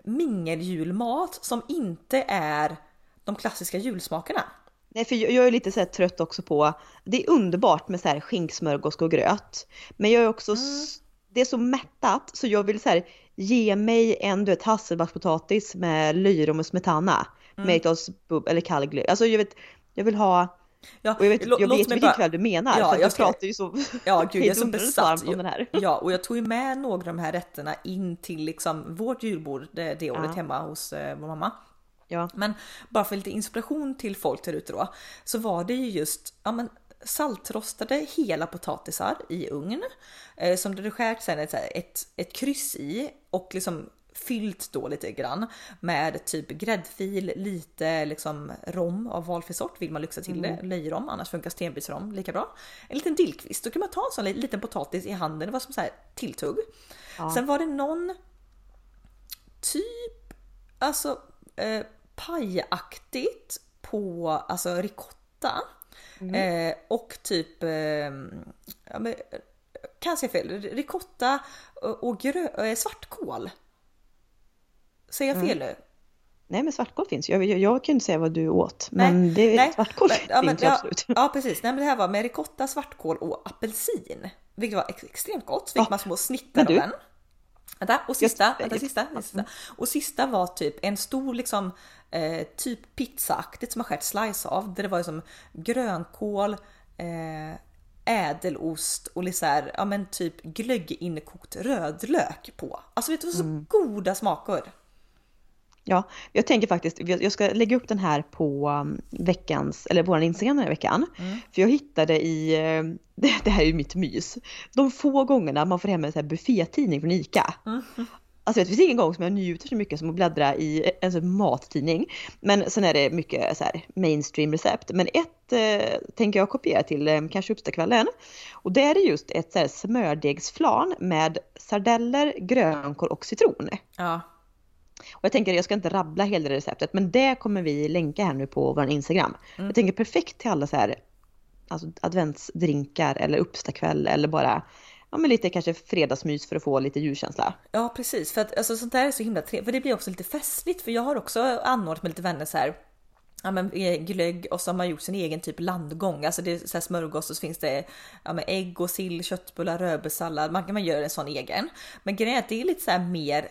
mingeljulmat som inte är de klassiska julsmakerna. Nej, för jag är lite så trött också på, det är underbart med så här skinksmörgås och gröt. Men jag är också, mm. det är så mättat så jag vill så här, ge mig en du vet hasselbackspotatis med löjrom och smetana. Mm. Med ett glas eller kall glögg. Alltså jag vet, jag vill ha Ja, och jag vet, jag vet vilken bara... kväll du menar, ja, för jag ska... pratar ju så ja, gud, jag är så besatt om den här. Ja, och jag tog ju med några av de här rätterna in till liksom vårt julbord det, det året ja. hemma hos eh, vår mamma. Ja. Men bara för lite inspiration till folk där ute då, så var det ju just ja, men, saltrostade hela potatisar i ugn eh, som du skärt sen ett, ett, ett kryss i och liksom fyllt då lite grann med typ gräddfil, lite liksom rom av valfri sort vill man lyxa till det, mm. löjrom, annars funkar stenbitsrom lika bra. En liten dillkvist, då kan man ta en sån liten potatis i handen, det var som så här tilltugg. Ja. Sen var det någon typ, alltså eh, pajaktigt på alltså ricotta. Mm. Eh, och typ, eh, ja, men, kan jag fel, ricotta och grö, eh, svartkål. Säger jag fel mm. nu? Nej men svartkål finns. Jag, jag, jag kan inte säga vad du åt. Men nej, det, nej, svartkål men, ja, finns men, absolut. Ja, ja precis. Nej men det här var med ricotta, svartkål och apelsin. Vilket var ex extremt gott. Så fick ja. man små snittar av den. Vänta, och sista, vänta, sista, sista. Och sista var typ en stor liksom eh, typ pizzaaktigt som man skärt slice av. Där det var liksom grönkål, eh, ädelost och lite så här, ja men typ glögginkokt rödlök på. Alltså vet du, så mm. goda smaker. Ja, jag tänker faktiskt, jag ska lägga upp den här på um, veckans, eller våran Instagram den här veckan. Mm. För jag hittade i, eh, det, här är ju mitt mys, de få gångerna man får hem en sån här buffétidning från ICA. Mm. Alltså det finns ingen gång som jag njuter så mycket som att bläddra i en sån mattidning. Men sen är det mycket så här mainstream recept. Men ett eh, tänker jag kopiera till eh, kanske uppstakvällen. Och det är just ett så här smördegsflan med sardeller, grönkål och citron. Ja. Och jag tänker, jag ska inte rabbla hela receptet, men det kommer vi länka här nu på vår Instagram. Mm. Jag tänker perfekt till alla så här alltså adventsdrinkar eller uppstakväll eller bara ja, men lite kanske fredagsmys för att få lite julkänsla. Ja precis, för att alltså, sånt där är så himla trevligt, för det blir också lite festligt för jag har också anordnat med lite vänner så här ja, men glögg och så har man gjort sin egen typ landgång. Alltså det är så här smörgås och så finns det ja, med ägg och sill, köttbullar, rödbetssallad. Man kan man göra en sån egen. Men grejen är att det är lite så här mer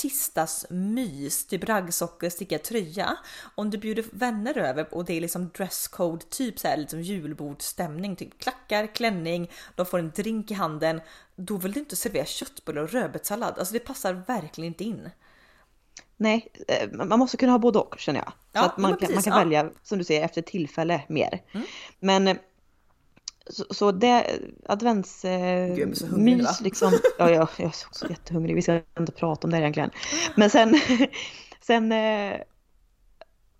tisdagsmys, typ raggsockor, sticka tröja. Om du bjuder vänner över och det är liksom dresscode, typ så här liksom julbordsstämning, typ klackar, klänning, de får en drink i handen. Då vill du inte servera köttbullar och rödbetssallad. Alltså det passar verkligen inte in. Nej, eh, man måste kunna ha både och känner jag. Så ja, att man, kan, man kan ja. välja, som du säger, efter tillfälle mer. Mm. Men eh, så, så det, adventsmys eh, liksom. Ja, jag, jag är också jättehungrig. Vi ska inte prata om det egentligen. Men sen, sen, eh,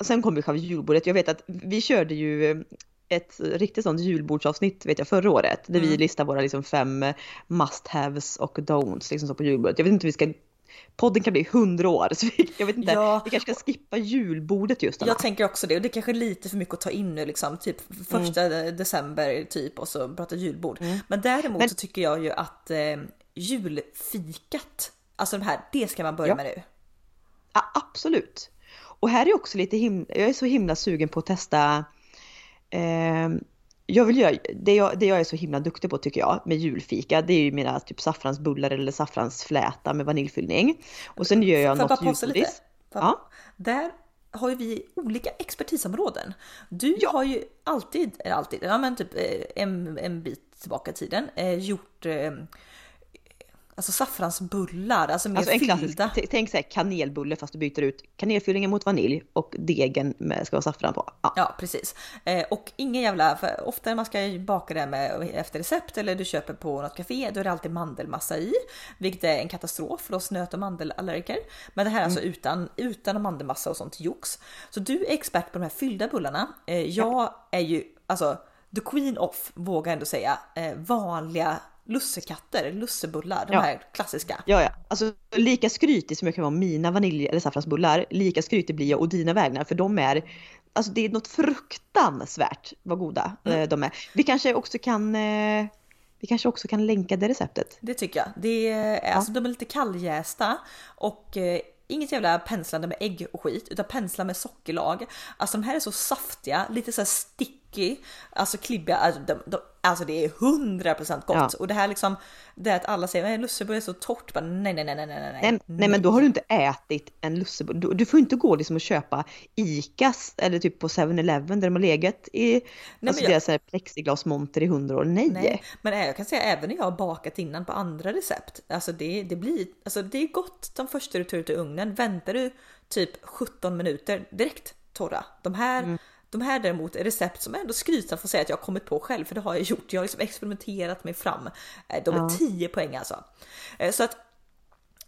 sen kom ju själva julbordet. Jag vet att vi körde ju ett riktigt sånt julbordsavsnitt vet jag förra året. Där mm. vi listar våra liksom fem must haves och don'ts liksom så på julbordet. Jag vet inte hur vi ska podden kan bli hundra år. Så vi, jag vet inte, ja. vi kanske ska skippa julbordet just. Jag tänker också det och det är kanske är lite för mycket att ta in nu liksom. Typ första mm. december typ och så prata julbord. Mm. Men däremot Men... så tycker jag ju att eh, julfikat, alltså de här, det ska man börja ja. med nu. Ja absolut. Och här är också lite himla, jag är så himla sugen på att testa eh, jag vill göra, det jag, det jag är så himla duktig på tycker jag med julfika det är ju mina typ saffransbullar eller saffransfläta med vaniljfyllning. Och sen gör jag Får något julgodis. Ja. Där har ju vi olika expertisområden. Du ja. har ju alltid, eller alltid, ja men typ eh, en, en bit tillbaka i tiden eh, gjort eh, Alltså saffransbullar, alltså mer alltså en fyllda. Klassisk, tänk såhär kanelbulle fast du byter ut kanelfyllningen mot vanilj och degen med, ska vara saffran på. Ja, ja precis. Eh, och ingen jävla, för ofta när man ska baka det med efter recept eller du köper på något café då är det alltid mandelmassa i. Vilket är en katastrof för oss nöt och mandelallergiker. Men det här är alltså mm. utan, utan mandelmassa och sånt jox. Så du är expert på de här fyllda bullarna. Eh, jag ja. är ju alltså the queen of, vågar jag ändå säga, eh, vanliga lussekatter, lussebullar, de ja. här klassiska. Ja, ja. Alltså lika skrytig som jag kan vara om mina vanilj eller saffransbullar, lika skrytig blir jag och dina vägnar för de är Alltså det är något fruktansvärt vad goda mm. Eh, de är. Vi kanske också kan eh, vi kanske också kan länka det receptet. Det tycker jag. Det är, ja. alltså, de är lite kalljästa och eh, inget jävla penslande med ägg och skit utan pensla med sockerlag. Alltså de här är så saftiga, lite så sticky, alltså klibbiga. Alltså, de, de, alltså det är 100% gott ja. och det här liksom det att alla säger att lussebulle är så torrt. Bara, nej, nej, nej, nej, nej, nej. Nej, men då har du inte ätit en lussebulle. Du, du, får inte gå liksom och köpa Icas eller typ på 7-Eleven där de har legat i nej, alltså jag... deras här plexiglasmonter i 100 år. Nej. nej. Men jag kan säga även när jag har bakat innan på andra recept. Alltså det, det blir, alltså det är gott de första du tar ut ur ugnen. Väntar du typ 17 minuter direkt torra. De här mm de här däremot är recept som ändå skrytsamt får säga att jag har kommit på själv, för det har jag gjort. Jag har liksom experimenterat mig fram. Eh, de är ja. 10 poäng alltså. Eh, så att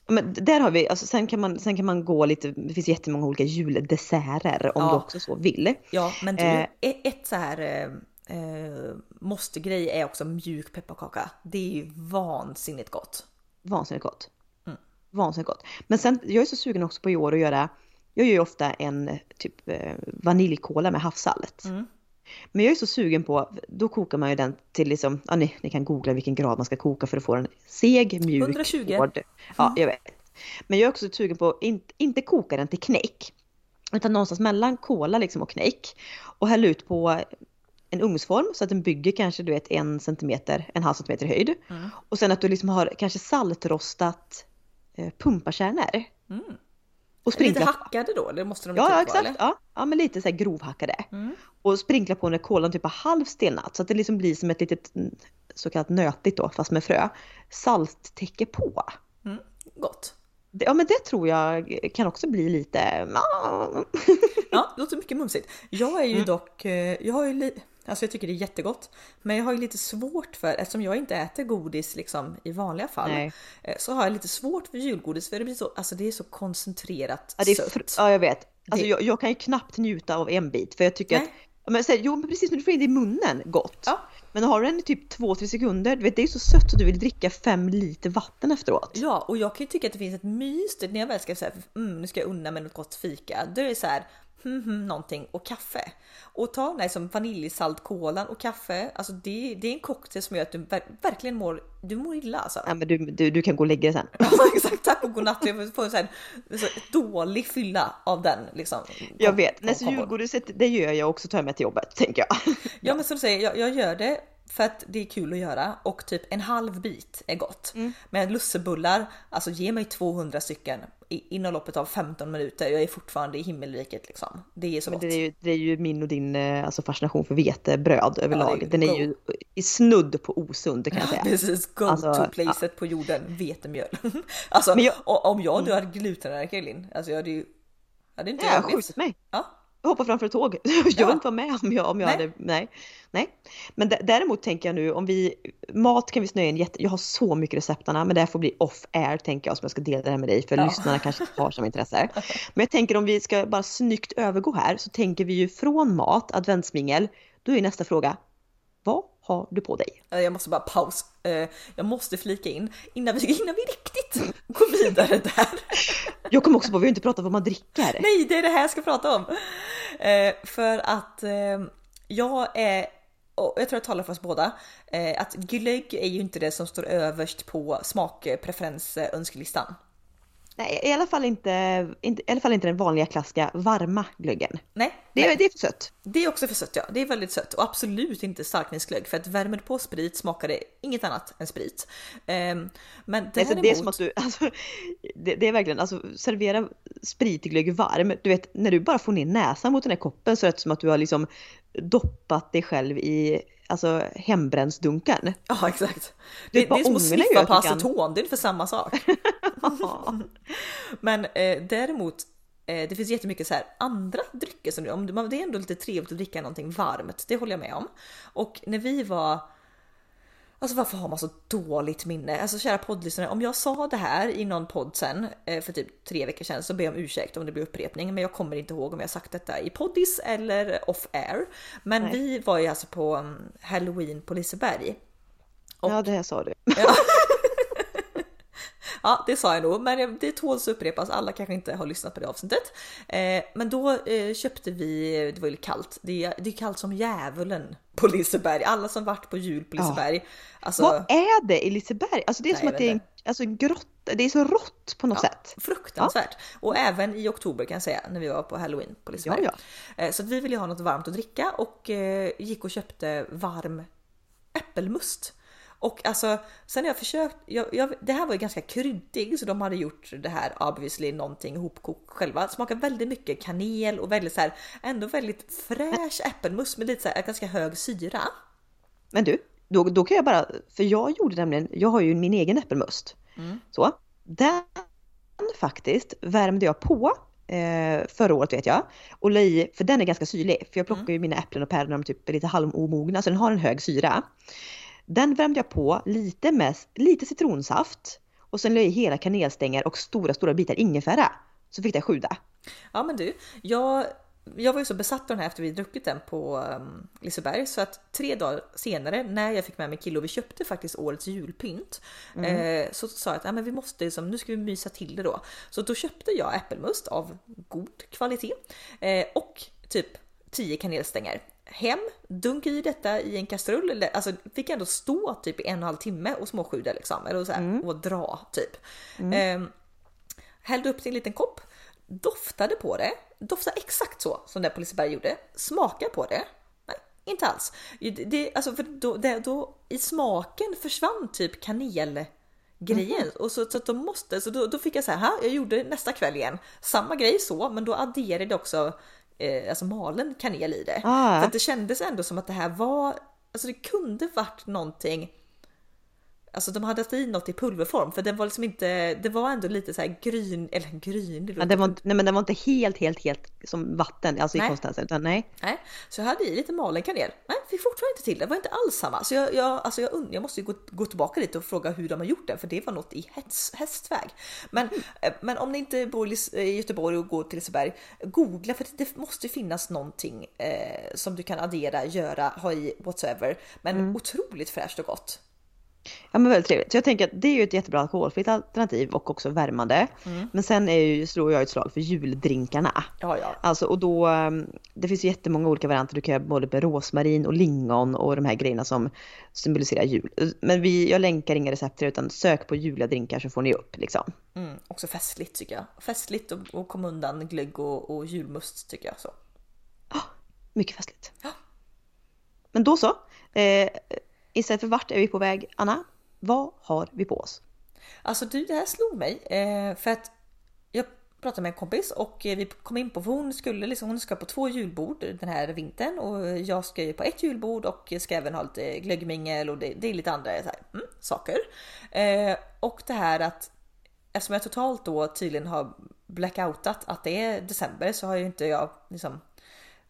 men där har vi, alltså sen kan man, sen kan man gå lite, det finns jättemånga olika juldesserter om ja. du också så vill. Ja, men du, eh. ett så här eh, eh, måste grej är också mjuk pepparkaka. Det är ju vansinnigt gott. Vansinnigt gott. Mm. Vansinnigt gott. Men sen, jag är så sugen också på i år att göra jag gör ju ofta en typ eh, vaniljkola med havssalt. Mm. Men jag är så sugen på, då kokar man ju den till liksom, ja, ni, ni kan googla vilken grad man ska koka för att få den seg, mjuk, 120. hård. Ja, mm. jag vet. Men jag är också sugen på, inte, inte koka den till knäck, utan någonstans mellan kola liksom och knäck. Och hälla ut på en ugnsform så att den bygger kanske du vet en centimeter, en halv centimeter höjd. Mm. Och sen att du liksom har kanske saltrostat eh, pumpakärnor. Mm. Och sprinkla lite hackade då? Det måste de ja, ja, exakt. Ja, ja, men lite så här grovhackade. Mm. Och sprinkla på när kolan typ har halvstelnat så att det liksom blir som ett litet mm, så kallat nötigt då, fast med frö. Salttäcke på. Mm. Gott. Ja men det tror jag kan också bli lite... ja, det låter mycket mumsigt. Jag är ju mm. dock, eh, jag har ju lite Alltså jag tycker det är jättegott. Men jag har ju lite svårt för, eftersom jag inte äter godis liksom i vanliga fall, Nej. Eh, så har jag lite svårt för julgodis för det blir så, alltså det är så koncentrerat ja, det är sött. Ja jag vet. Alltså det... jag, jag, kan ju knappt njuta av en bit för jag tycker Nej. att, men, så jo men precis när du får in det i munnen, gott. Ja. Men har du den i typ 2-3 sekunder, du vet det är så sött så du vill dricka 5 liter vatten efteråt. Ja och jag kan ju tycka att det finns ett mys när jag väl ska säga mm, nu ska jag unna mig något gott fika. Då är det så här, hmm, hmm, någonting och kaffe. Och ta den här som vaniljsaltkolan och kaffe. Alltså det, det är en cocktail som gör att du ver verkligen mår, du mår illa alltså. Ja men du, du, du kan gå och lägga dig sen. Ja exakt, tack och godnatt. Jag får en sån dålig fylla av den liksom. Jag vet, nästa julgodiset det gör jag också tar med till jobbet tänker jag. Ja men som du säger, jag, jag gör det för att det är kul att göra och typ en halv bit är gott. Mm. Men lussebullar, alltså ge mig 200 stycken inom loppet av 15 minuter. Jag är fortfarande i himmelriket liksom. Det är så gott. Det är, ju, det är ju min och din eh, alltså, fascination för vetebröd överlag. Ja, Den är ju i snudd på osund kan jag säga. Precis, go alltså, to placet ja. på jorden, vetemjöl. alltså jag, om jag då hade glutenallergi Linn, alltså jag hade ju... Hade inte jag skjutit mig. Ja hoppa framför ett tåg. Jag vill ja. inte vara med om jag, om jag nej. hade, nej. nej. Men däremot tänker jag nu om vi, mat kan vi snöa in jätte, jag har så mycket receptarna men det här får bli off air tänker jag som jag ska dela det här med dig för ja. lyssnarna kanske har som intresse. Men jag tänker om vi ska bara snyggt övergå här så tänker vi ju från mat, adventsmingel, då är nästa fråga, vad har du på dig? Jag måste bara paus. Eh, jag måste flika in innan vi, innan vi riktigt går vidare där. Jag kommer också på vi har inte pratat om vad man dricker. Nej, det är det här jag ska prata om. Eh, för att eh, jag är och jag tror jag talar för oss båda, att glögg är ju inte det som står överst på smakpreferensönskelistan. Nej, i alla fall inte, inte, i alla fall inte den vanliga klassiska varma glöggen. Nej, Det, nej. det är för sött. Det är också för sött ja, det är väldigt sött och absolut inte starkvinsglögg för att värmer på sprit smakar det inget annat än sprit. Ehm, men däremot, det är som att du, alltså, det, det är verkligen, alltså servera spritglögg varm. Du vet, när du bara får ner näsan mot den här koppen så är det som att du har liksom doppat dig själv i alltså hembrännsdunken. Ja exakt. Det Det, det är som att sniffa på aceton, det är ungefär samma sak. Men eh, däremot, eh, det finns jättemycket så här andra drycker som om det, är ändå lite trevligt att dricka någonting varmt. Det håller jag med om. Och när vi var Alltså varför har man så dåligt minne? Alltså kära poddlyssnare, om jag sa det här i någon podd sen eh, för typ tre veckor sedan så ber jag om ursäkt om det blir upprepning. Men jag kommer inte ihåg om jag sagt detta i poddis eller off air. Men Nej. vi var ju alltså på mm, halloween på Liseberg. Och- Ja, det här sa du. Ja, det sa jag nog, men det tåls att upprepas. Alla kanske inte har lyssnat på det avsnittet. Eh, men då eh, köpte vi, det var ju kallt, det är, det är kallt som djävulen på Liseberg. Alla som varit på jul på Ja. Liseberg. Alltså, Vad är det i Liseberg? Alltså det är Nej, som att det är en, alltså en grotta, det är så rått på något Ja, sätt. Fruktansvärt. Och även i oktober kan jag säga när vi var på halloween på Liseberg. Ja, Eh, Så vi ville ha något varmt att dricka och eh, gick och köpte varm äppelmust. Och alltså sen har jag försökt, jag, jag, det här var ju ganska kryddig så de hade gjort det här obviously någonting ihopkokt själva. Smakar väldigt mycket kanel och väldigt så här, ändå väldigt fräsch äppelmust med lite så här, ganska hög syra. Men du, då, då kan jag bara, för jag gjorde nämligen, jag har ju min egen äppelmust. Mm. Så, den faktiskt värmde jag på eh, förra året vet jag. Och la i, för den är ganska syrlig, för jag plockar ju mina äpplen och päron när de typ är lite halvomogna, så den har en hög syra. Den värmde jag på lite med lite citronsaft och sen la jag i hela kanelstänger och stora, stora bitar ingefära. Så fick det sjuda. Ja men du, jag, jag var ju så besatt av den här efter vi druckit den på um, Liseberg så att tre dagar senare när jag fick med mig kille och vi köpte faktiskt årets julpynt eh, så sa jag att ja, men vi måste liksom, nu ska vi mysa till det då. Så då köpte jag äppelmust av god kvalitet eh, och typ 10 kanelstänger hem, dunk i detta i en kastrull, eller alltså fick ändå stå typ i en och en halv timme och småsjuda liksom, eller så här, och dra typ. Eh, hällde upp till en liten kopp, doftade på det, doftade exakt så som det på Liseberg gjorde, smakade på det. Nej, inte alls. Det, det, alltså för då, det, då, I smaken försvann typ kanelgrejen och så, så att de måste, så då, då fick jag så här, "Ha, jag gjorde nästa kväll igen, samma grej så, men då adderade jag också eh, alltså malen kanel i det. Ah. För att det kändes ändå som att det här var, alltså det kunde varit någonting Alltså de hade haft i något i pulverform för den var liksom inte, det var ändå lite så här gryn, eller gryn, låter den var, nej men den var inte helt, helt, helt som vatten, alltså Nej. i konsistensen, utan nej. Nej, så jag hade i lite malen kanel. Nej, fick fortfarande inte till det. Det var inte alls samma. Så jag, jag, alltså jag, jag måste ju gå, gå tillbaka lite och fråga hur de har gjort den, för det var något i häst, hästväg. Men, eh, men om ni inte bor i Lis- i Göteborg och går till Liseberg, googla för det måste finnas någonting eh, som du kan addera, göra, ha i whatsoever. Men otroligt fräscht och gott. Ja men väldigt trevligt. Så jag tänker att det är ju ett jättebra alkoholfritt alternativ och också värmande. Men sen är ju, slår jag ett slag för juldrinkarna. Ja, ja. Alltså och då, um, det finns ju jättemånga olika varianter. Du kan göra både med rosmarin och lingon och de här grejerna som symboliserar jul. Men vi, jag länkar inga recept utan sök på juliga drinkar så får ni upp liksom. Mm, också festligt tycker jag. Festligt och, och komma undan glögg och, och julmust tycker jag. så. Mycket festligt. Ja. Men då så. Eh, istället för vart är vi på väg, Anna? Vad har vi på oss? Alltså du, det här slog mig eh, för att jag pratade med en kompis och eh, vi kom in på för hon skulle liksom, hon ska på två julbord den här vintern och jag ska ju på ett julbord och ska även ha lite glöggmingel och det, det är lite andra så här, mm, saker. Eh, och det här att eftersom jag totalt då tydligen har blackoutat att det är december så har ju inte jag liksom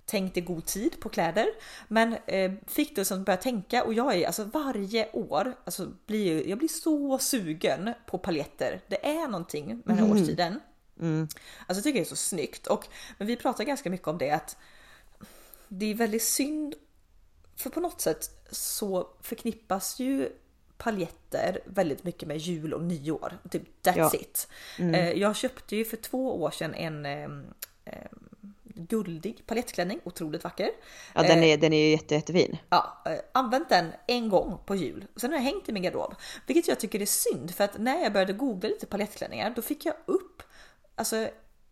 tänkt i god tid på kläder. Men eh, fick det som att börja tänka och jag är alltså varje år, alltså blir jag blir så sugen på paljetter. Det är någonting med den här årstiden. Alltså jag tycker det är så snyggt och men vi pratar ganska mycket om det att det är väldigt synd för på något sätt så förknippas ju paljetter väldigt mycket med jul och nyår. Typ that's Ja. it. Eh, Jag köpte ju för två år sedan en eh, eh, guldig paljettklänning, otroligt vacker. Ja, den är, den är ju jätte, jättefin. Ja, eh, använt den en gång på jul. Sen har jag hängt i min garderob. Vilket jag tycker är synd för att när jag började googla lite paljettklänningar då fick jag upp alltså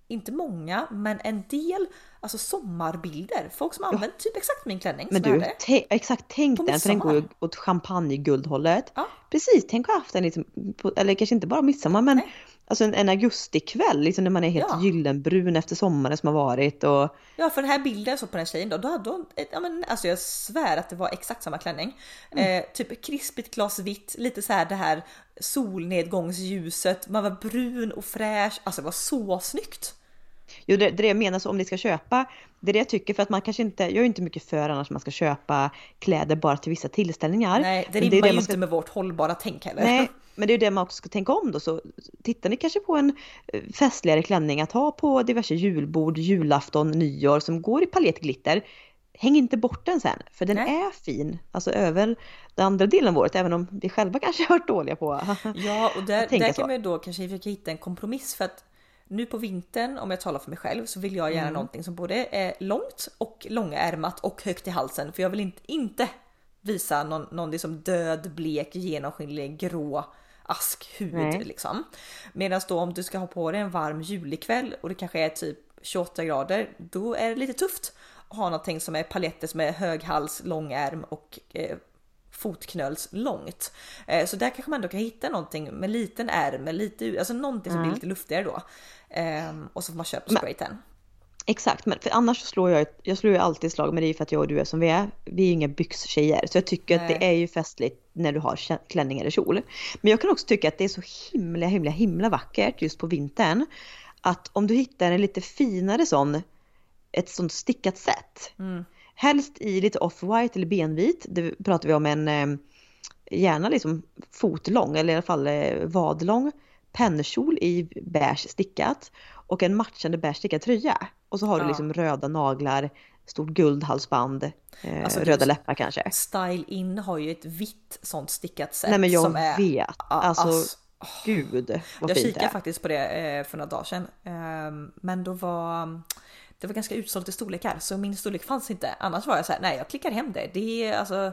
inte många, men en del alltså sommarbilder. Folk som använder typ exakt min klänning Men som jag du, hade. exakt tänk På den för den går ju åt champagneguldhållet. Ja. Precis, tänk att ha haft den liksom, på, eller kanske inte bara midsommar men Nej. Alltså en, en augustikväll liksom när man är helt Ja. gyllenbrun efter sommaren som har varit och Ja för den här bilden så på den tjejen då, då hade hon, ja, men, alltså jag svär att det var exakt samma klänning. Mm. Eh, typ krispigt glas vitt, lite så här det här solnedgångsljuset, man var brun och fräsch, alltså det var så snyggt. Jo, det, det jag menar, så om ni ska köpa, det är det jag tycker för att man kanske inte, jag är inte mycket för annars man ska köpa kläder bara till vissa tillställningar. Nej, det rimmar det ju inte med vårt hållbara tänk heller. Nej, men det är ju det man också ska tänka om då. Så tittar ni kanske på en eh, festligare klänning att ha på diverse julbord, julafton, nyår som går i paljettglitter. Häng inte bort den sen, för den Nej. är fin. Alltså över den andra delen av året, även om vi själva kanske har varit dåliga på Ja, och där, där kan vi då kanske försöka hitta en kompromiss för att nu på vintern, om jag talar för mig själv, så vill jag gärna Mm. någonting som både är långt och långärmat och högt i halsen. För jag vill inte, inte visa någon, någon liksom död, blek, genomskinlig, grå askhud Nej. liksom. Medan då om du ska ha på dig en varm julikväll och det kanske är typ 28 grader, då är det lite tufft att ha någonting som är paletter som är hög hals, lång ärm och eh, fotknöls långt. Eh, så där kanske man då kan hitta någonting med liten ärm, med lite, alltså någonting som blir lite luftigare då. Ehm, och så får man köpa spraytan. Exakt, men för annars så slår jag, jag slår ju alltid slag, men det är ju för att jag och du är som vi är. Vi är ju inga byxtjejer, så jag tycker att Nej. det är ju festligt när du har klänning eller kjol. Men jag kan också tycka att det är så himla, himla, himla vackert just på vintern. Att om du hittar en lite finare sån, ett sånt stickat set. Helst i lite off-white eller benvit, det pratar vi om en, eh, gärna liksom fotlång eller i alla fall eh, vadlång pennkjol i beige stickat och en matchande beige stickad tröja. Och så har du Ja. liksom röda naglar, stort guldhalsband, eh, Alltså, du- röda läppar kanske. Style In har ju ett vitt sånt stickat set Nej men jag som är... vet, alltså ass- gud vad Jag fint det kikade är. faktiskt på det eh, för några dagar sedan. Ehm, men då var det var ganska utsålt i storlekar så min storlek fanns inte. Annars var jag så här, nej jag klickar hem det. Det är alltså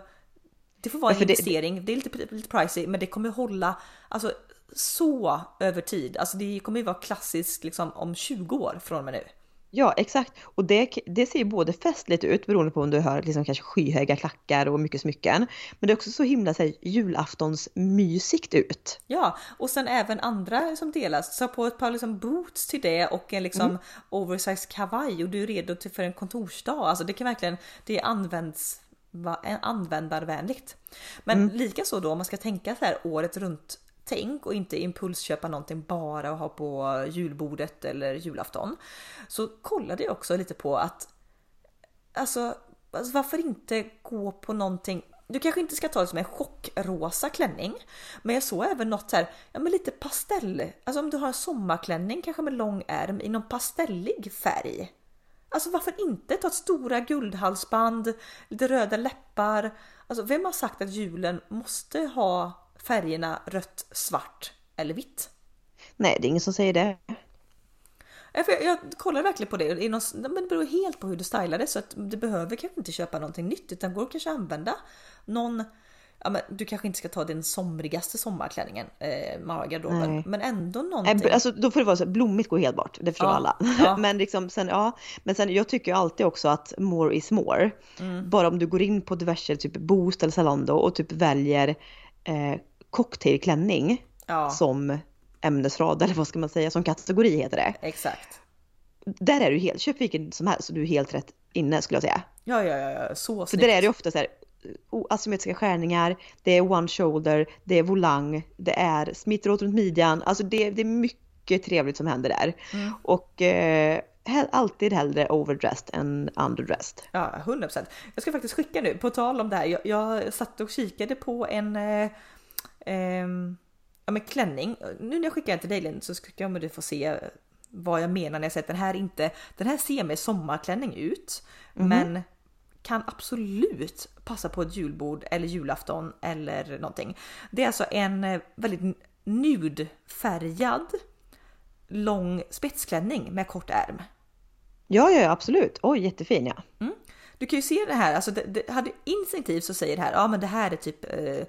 det får vara Ja, en för det- investering. Det är lite, lite pricey men det kommer hålla alltså så över tid. Alltså det kommer ju vara klassiskt liksom om 20 år från och med nu. Ja exakt och det, det ser ju både festligt ut beroende på om du har liksom kanske skyhöga klackar och mycket smycken. Men det är också så himla så här, julaftons mysigt ut. Ja, och sen även andra som delas. Så på ett par liksom boots till det och en liksom Mm. oversized kavaj och du är redo till för en kontorsdag. Alltså det kan verkligen, det används användarvänligt. Men Mm. lika så då om man ska tänka så här året runt tänk och inte impulsköpa någonting bara och ha på julbordet eller julafton. Så kollade jag också lite på att Alltså, alltså varför inte gå på någonting du kanske inte ska ta det som en chockrosa klänning. Men jag såg även något här, ja men lite pastell. Alltså om du har en sommarklänning kanske med lång ärm i någon pastellig färg. Alltså varför inte ta ett stora guldhalsband, lite röda läppar. Alltså vem har sagt att julen måste ha färgerna rött, svart eller vitt? Nej det är ingen som säger det. Jag, jag kollar verkligen på det. Det, men beror helt på hur du stylar det så att du behöver kanske inte köpa någonting nytt utan går kanske använda någon Ja, men du kanske inte ska ta den somrigaste sommarklänningen, eh, man har i garderoben, Nej. men ändå någonting. Alltså, då får det vara så, blommigt går helt bort, det förstår Ja, alla. ja. Men, liksom, sen, ja, men sen, jag tycker alltid också att more is more. Mm. Bara om du går in på diverse typ Boost eller Zalando och typ väljer eh, cocktailklänning ja, som ämnesrad eller vad ska man säga, som kategori heter det. exakt. Där är du helt, köp vilken som helst och du är helt rätt inne skulle jag säga. Ja, ja, ja, så För snyggt. där är det ofta så här asymmetriska skärningar, det är one shoulder, det är volang, det är smitter åt runt midjan. Alltså det, det är mycket trevligt som händer där. Mm. Och eh, alltid hellre overdressed än underdressed. Ja, 100%. Jag ska faktiskt skicka nu, på tal om det här. Jag, jag satt och kikade på en eh, ehm, ja, men klänning. Nu när jag skickar den till dig Linn, så ska jag om du får se vad jag menar när jag säger att den här inte, den här ser mer sommarklänning ut. Men kan absolut passa på ett julbord eller julafton eller någonting. Det är alltså en eh, väldigt nudfärgad lång spetsklänning med kort ärm. Ja, ja, absolut. Oj, jättefin ja. Du kan ju se det här, alltså det, det hade instinktivt så säger det här, ja men det här är typ, eh,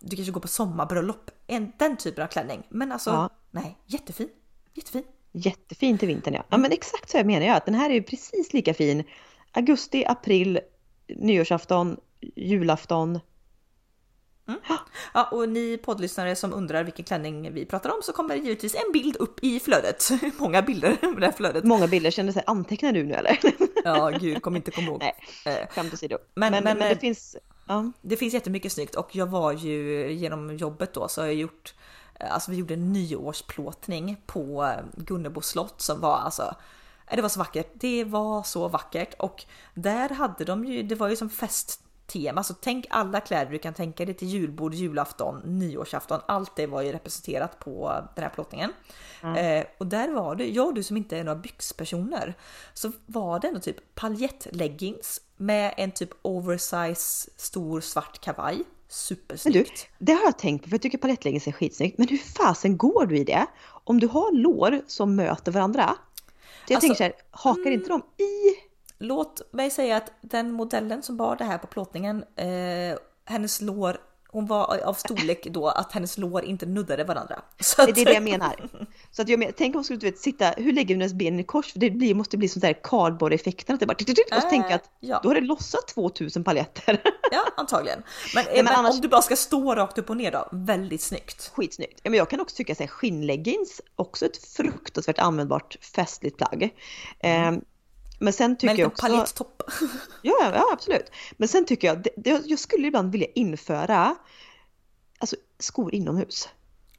du kanske går på sommarbröllop, en, den typen av klänning. Men alltså, Ja. nej, jättefin, jättefin. Jättefin till vintern ja. Ja men exakt så menar jag. Att den här är ju precis lika fin. Augusti, april, nyårsafton, julafton. Mm. Ja, och ni poddlyssnare som undrar vilken klänning vi pratar om så kommer givetvis en bild upp i flödet. Många bilder med det här flödet. Många bilder, känner sig antecknar du nu eller? ja, gud, kommer inte komma ihåg. Nej, eh, skämt åsido. Men, men, men, men, det det finns, ja. Det finns jättemycket snyggt och jag var ju genom jobbet då så har jag gjort Alltså vi gjorde en nyårsplåtning på Gunnebo slott som var alltså det var så vackert. Det var så vackert och där hade de ju, det var ju som festtema. Så tänk alla kläder du kan tänka dig till julbord, julafton, nyårsafton. Allt det var ju representerat på den här plåtningen. Mm. Eh, och där var det, jag och du som inte är några byxpersoner, så var det ändå typ paljettleggings med en typ oversize stor svart kavaj. Supersnyggt. Men du, det har jag tänkt på för jag tycker palettleggings är skitsnyggt. Men hur fasen går du i det? Om du har lår som möter varandra. Så jag Alltså, tänker så här, hakar inte de i? Låt mig säga att den modellen som bar det här på plåtningen, eh, hennes lår, hon var av storlek då att hennes lår inte nuddade varandra. Så Det är att- det jag menar. Så att jag men, tänk om man skulle du vet, sitta, hur lägger du hennes ben i kors? För det blir, måste bli sånt där cardboard-effekten. Att det bara, och så tänker jag att ja. då har det lossat 2000 paljetter. Ja, antagligen. Men, men men annars- om du bara ska stå rakt upp och ner då, väldigt snyggt. Skitsnyggt. Ja, men jag kan också tycka att skinnleggings, också ett fruktansvärt användbart festligt plagg. Eh, men sen tycker jag också... paljettopp. Ja, ja, absolut. Men sen tycker jag, det, jag skulle ibland vilja införa alltså, skor inomhus.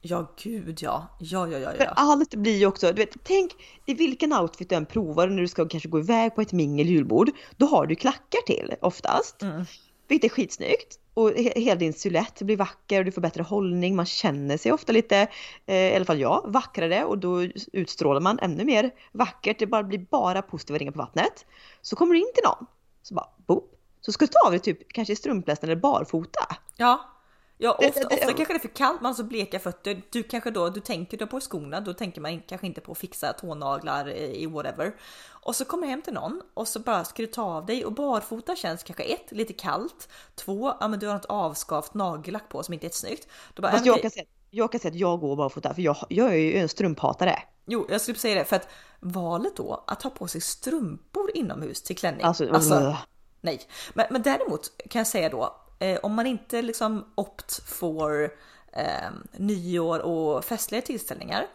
Ja, gud ja. Ja, ja, ja, För ja. allt blir ju också, du vet, tänk i vilken outfit du än provar när du ska kanske gå iväg på ett mingel julbord. Då har du klackar till oftast. Mm. Vilket är skitsnyggt. Och hela din silhuett blir vacker och du får bättre hållning. Man känner sig ofta lite, eh, i alla fall jag, vackrare och då utstrålar man ännu mer vackert. Det bara blir bara positiva ringar på vattnet. Så kommer du in till någon, så bara boop. Så ska du ta av dig typ kanske i strumplästen eller barfota. Ja. Ja, Det- ofta, det- ofta kanske det är för kallt, man har så bleka fötter. Du kanske då, du tänker då på skorna, då tänker man kanske inte på att fixa tånaglar i whatever. Och så kommer du hem till någon och så bara ska du ta av dig och barfota känns kanske ett, lite kallt. Två, ja men du har något avskavt nagellack på som inte är snyggt. Då bara, Fast ja, jag kan, säga, jag kan säga att jag går barfota för jag, jag är ju en strumphatare. Jo, jag skulle säga det för att valet då att ha på sig strumpor inomhus till klänning. Alltså, ugh. nej. Men, men däremot kan jag säga då, eh, om man inte liksom opt for eh, nyår och festliga tillställningar,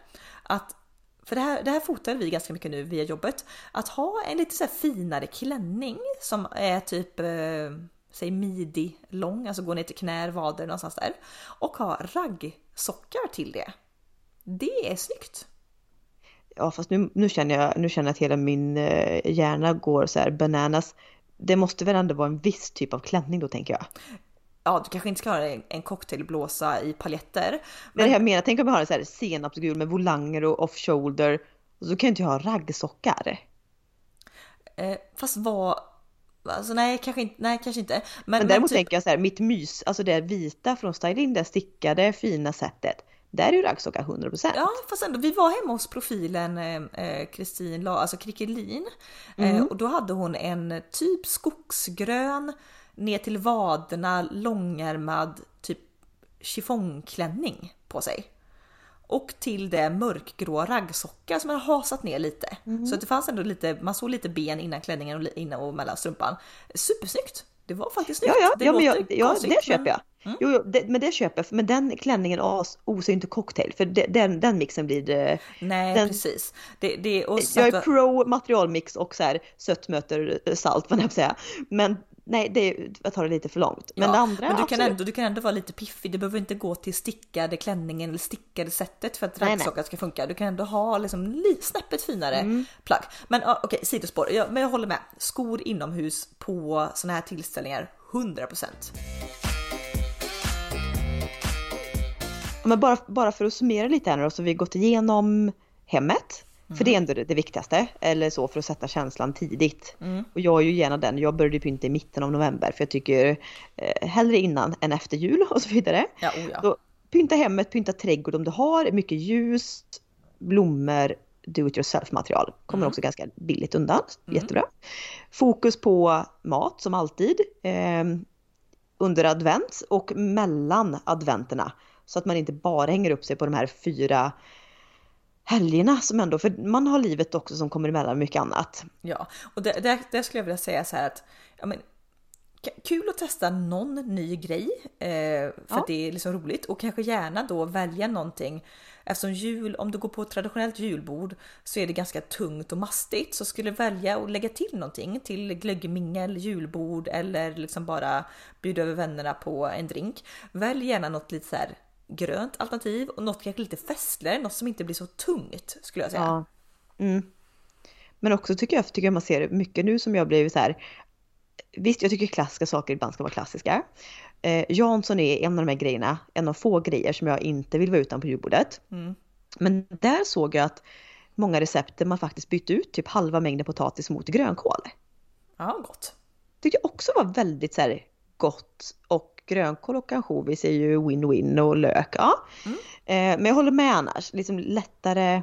att för det här, det här fotar vi ganska mycket nu via jobbet. Att ha en lite så här finare klänning som är typ eh, säg midi lång, alltså går ner till knär, vader någonstans där. Och ha raggsockar till det. Det är snyggt. Ja fast nu, nu, känner jag, nu känner jag att hela min eh, hjärna går så här bananas. Det måste väl ändå vara en viss typ av klänning då tänker jag. Ja, du kanske inte ska ha en, en cocktailblåsa i paljetter. Men Men det jag menar, tänk om jag har en så här senapsgul med volanger och off-shoulder. Och så kan jag inte ha raggsockar. eh, fast vad... Alltså nej, kanske inte. Nej, kanske inte. Men, Men däremot typ, tänker jag så här, mitt mys, alltså det vita från Stylin, det stickade fina sättet. Där är ju raggsockar 100%. Ja, fast ändå. Vi var hemma hos profilen eh, Kristin, La- alltså Krickelin. Eh, och då hade hon en typ skogsgrön ner till vaderna långärmad typ chiffongklänning på sig. Och till det mörkgrå raggsockar som hade hasat ner lite. Så att det fanns ändå lite, man såg lite ben innan klänningen och innan och mellan strumpan. Supersnyggt! Det var faktiskt snyggt. Ja, ja, det ja, men jag, ja det köper men- jag. Jo, jo, det, men det köper jag. Men den klänningen as, osar inte cocktail. För det, den, den mixen blir... eh, Nej, Den- precis. Det, det, och Jag är sagt- pro materialmix och så här sött möter eh, salt, vad jag säga. Men nej, det är, jag tar det lite för långt. Men Ja, det andra, men du kan, absolut. ändå, du kan ändå vara lite piffig. Du behöver inte gå till stickade klänningen eller stickade sättet för att raggsockar ska funka. Du kan ändå ha liksom li, snäppet finare Mm. plagg. Men okej, sidospår. Ja, men jag håller med. Skor inomhus på såna här tillställningar, 100%. Ja, Men bara, bara för att summera lite här nu då, så har vi gått igenom hemmet. För det är ändå det, det viktigaste. Eller så för att sätta känslan tidigt. Och jag är ju gärna den. Jag började pynta i mitten av november. För jag tycker eh, hellre innan än efter jul och så vidare. Ja, oh ja. Så pynta hemmet, pynta trädgård om du har. Mycket ljus, blommor, do it yourself material. Kommer också ganska billigt undan. Jättebra. Fokus på mat som alltid. Eh, under advent och mellan adventerna. Så att man inte bara hänger upp sig på de här fyra helgerna som ändå, för man har livet också som kommer emellan mycket annat. Ja, och där, där, där skulle jag vilja säga så här att ja, men, kul att testa någon ny grej eh, för Ja. det är liksom roligt och kanske gärna då välja någonting eftersom jul, om du går på ett traditionellt julbord så är det ganska tungt och mastigt så skulle jag välja att lägga till någonting till glöggmingel, julbord eller liksom bara bjuda över vännerna på en drink. Välj gärna något lite så här grönt alternativ och något kanske lite festligare, något som inte blir så tungt skulle jag säga. Ja. Mm. Men också tycker jag, tycker jag man ser mycket nu som jag blivit så här. Visst, jag tycker klassiska saker ibland ska vara klassiska. Eh, Jansson är en av de här grejerna, en av få grejer som jag inte vill vara utan på julbordet. Mm. Men där såg jag att många recept där man faktiskt bytte ut typ halva mängden potatis mot grönkål. Ja, gott. Tyckte jag också var väldigt så här gott och grönkål och ansjovis är ju win-win och lök. Ja. Mm. Eh, men jag håller med annars, liksom lättare,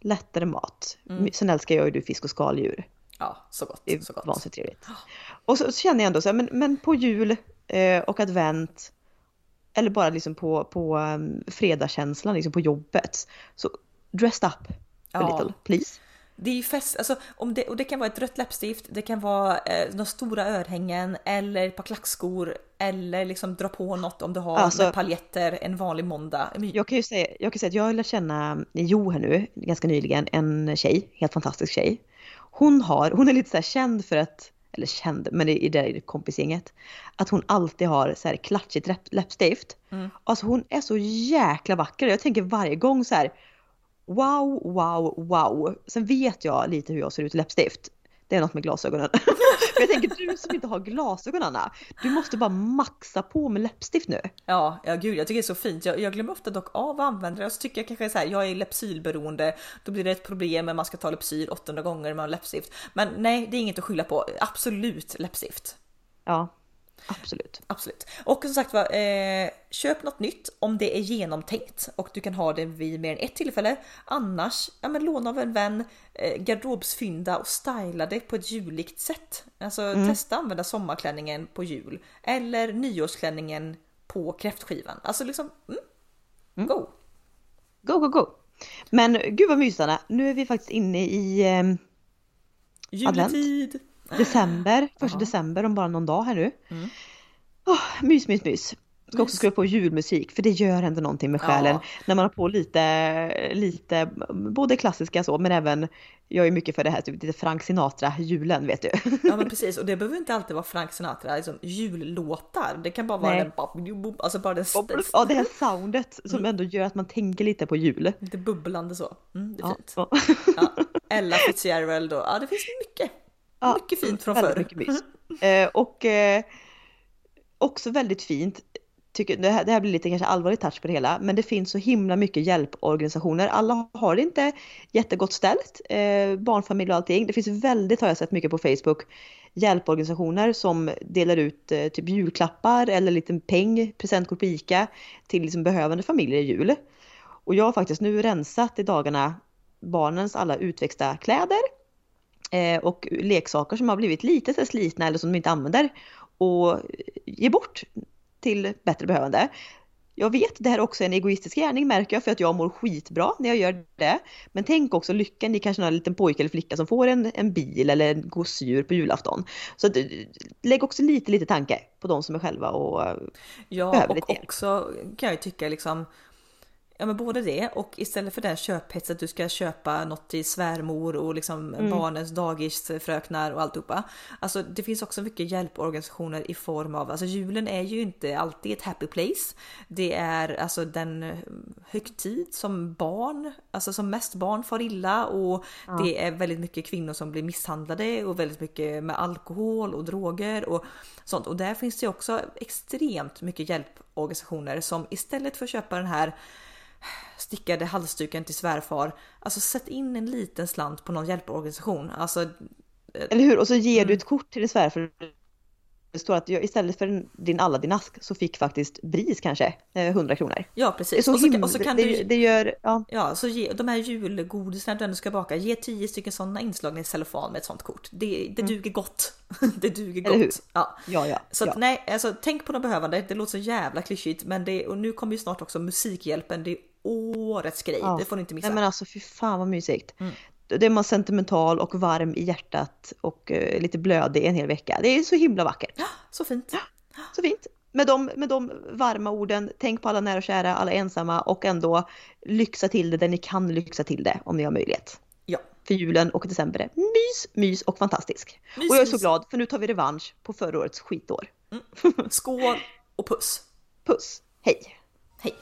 lättare mat. Mm. Sen älskar jag ju fisk och skaldjur. Ja, så gott. Det är Så gott. vansinnigt trevligt. Och så, så känner jag ändå så här, men, men på jul eh, och advent eller bara liksom på, på um, fredagskänslan liksom på jobbet. Så dressed up a Ja. little, please. Det är ju fest, alltså, om det, och det kan vara ett rött läppstift, det kan vara eh, några stora örhängen eller ett par klackskor eller liksom dra på något om du har Alltså- paljetter en vanlig måndag. Jag kan ju säga, jag kan säga att jag lärt känna Jo här nu, ganska nyligen, en tjej, helt fantastisk tjej. Hon har, hon är lite så här känd för att, eller känd, men det är det i kompisgänget, att hon alltid har så här klatschigt läpp, läppstift. Mm. Alltså hon är så jäkla vacker. Jag tänker varje gång så här, wow, wow, wow. Sen vet jag lite hur jag ser ut i läppstift. Det är något med glasögonen. Men jag tänker du som inte har glasögon Anna, du måste bara maxa på med läppstift nu. Ja, ja gud, jag tycker det är så fint. Jag, jag glömmer ofta dock av att använda det och så tycker jag kanske så här, jag är Lypsylberoende, då blir det ett problem när man ska ta Lypsyl 800 gånger med läppstift. Men nej, det är inget att skylla på. Absolut läppstift. Ja, absolut. Absolut. Och som sagt var, eh, köp något nytt om det är genomtänkt och du kan ha det vid mer än ett tillfälle. Annars, ja men låna av en vän, eh, garderobsfynda och styla det på ett juligt sätt. Alltså testa använda sommarklänningen på jul eller nyårsklänningen på kräftskivan. Alltså liksom, mm, go! Go, go, go! Men gud vad mysigt Anna. Nu är vi faktiskt inne i eh, Juletid! December, första Ja. december om bara någon dag här nu. Mm. Åh, mys, mys, mys. Ska också Mys. skriva på julmusik för det gör ändå någonting med själen. Ja. När man har på lite, lite, både klassiska så men även, jag är mycket för det här, typ lite Frank Sinatra, julen vet du. Ja men precis och det behöver inte alltid vara Frank Sinatra, liksom jullåtar. Det kan bara vara Nej. den, alltså bara den Ja det här soundet som ändå gör att man tänker lite på jul. lite bubblande så. Mm, det är Ja, fint. Ja, Ella Fitzgerald och ja det finns mycket. Ja, Mycket fint från förr. Mycket mys. Eh, och eh, också väldigt fint, tycker, det, här, det här blir lite kanske allvarlig touch på det hela, men det finns så himla mycket hjälporganisationer. Alla har det inte jättegott ställt, eh, barnfamilj och allting. Det finns väldigt, har jag sett mycket på Facebook, hjälporganisationer som delar ut eh, typ julklappar eller lite peng, presentkort på ICA till liksom behövande familjer i jul. Och jag har faktiskt nu rensat i dagarna barnens alla utväxta kläder eh, och leksaker som har blivit lite så slitna eller som de inte använder och ge bort till bättre behövande. Jag vet det här är också en egoistisk gärning märker jag för att jag mår skitbra när jag gör det. Men tänk också lyckan i kanske någon liten pojke eller flicka som får en, en bil eller en gosedjur på julafton. Så att, lägg också lite, lite tanke på de som är själva och eh, Ja behöver och lite hjälp. också kan jag ju tycka liksom Ja men både det och istället för den köphets att du ska köpa något till svärmor och liksom Mm. barnens dagisfröknar och alltihopa. Alltså det finns också mycket hjälporganisationer i form av, alltså julen är ju inte alltid ett happy place. Det är alltså den högtid som barn, alltså som mest barn far illa och det är väldigt mycket kvinnor som blir misshandlade och väldigt mycket med alkohol och droger och sånt. Och där finns det också extremt mycket hjälporganisationer som istället för att köpa den här stickade halsduken till svärfar. Alltså sätt in en liten slant på någon hjälporganisation. Alltså Eller hur? Och så ger Mm. du ett kort till din svärfar. Det står att jag, istället för din Aladdin-ask så fick faktiskt BRIS kanske eh, 100 kronor. ja precis. så Och så, himla, och så kan det, du det gör, ja. Ja, så ge, de här julgodisarna du ändå ska baka, ge tio stycken sådana inslagna i cellofan med ett sånt kort. Det, det duger gott. det duger Mm. Eller hur? gott. Ja. Ja, ja. Så att, ja. nej, alltså tänk på de behövande. Det låter så jävla klyschigt, men det och nu kommer ju snart också Musikhjälpen. Det är årets grej. Ja. Det får ni inte missa. Nej men alltså fy fan vad mysigt. Mm. Då är man sentimental och varm i hjärtat och eh, lite blödig en hel vecka. Det är så himla vackert. Så fint. Så fint. Med de, med de varma orden, tänk på alla nära och kära, alla ensamma och ändå lyxa till det där ni kan lyxa till det om ni har möjlighet. Ja. För julen och december är mys, mys och fantastisk. Mys, och jag är så glad för nu tar vi revansch på förra årets skitår. Skål och puss. Puss, hej! Hej!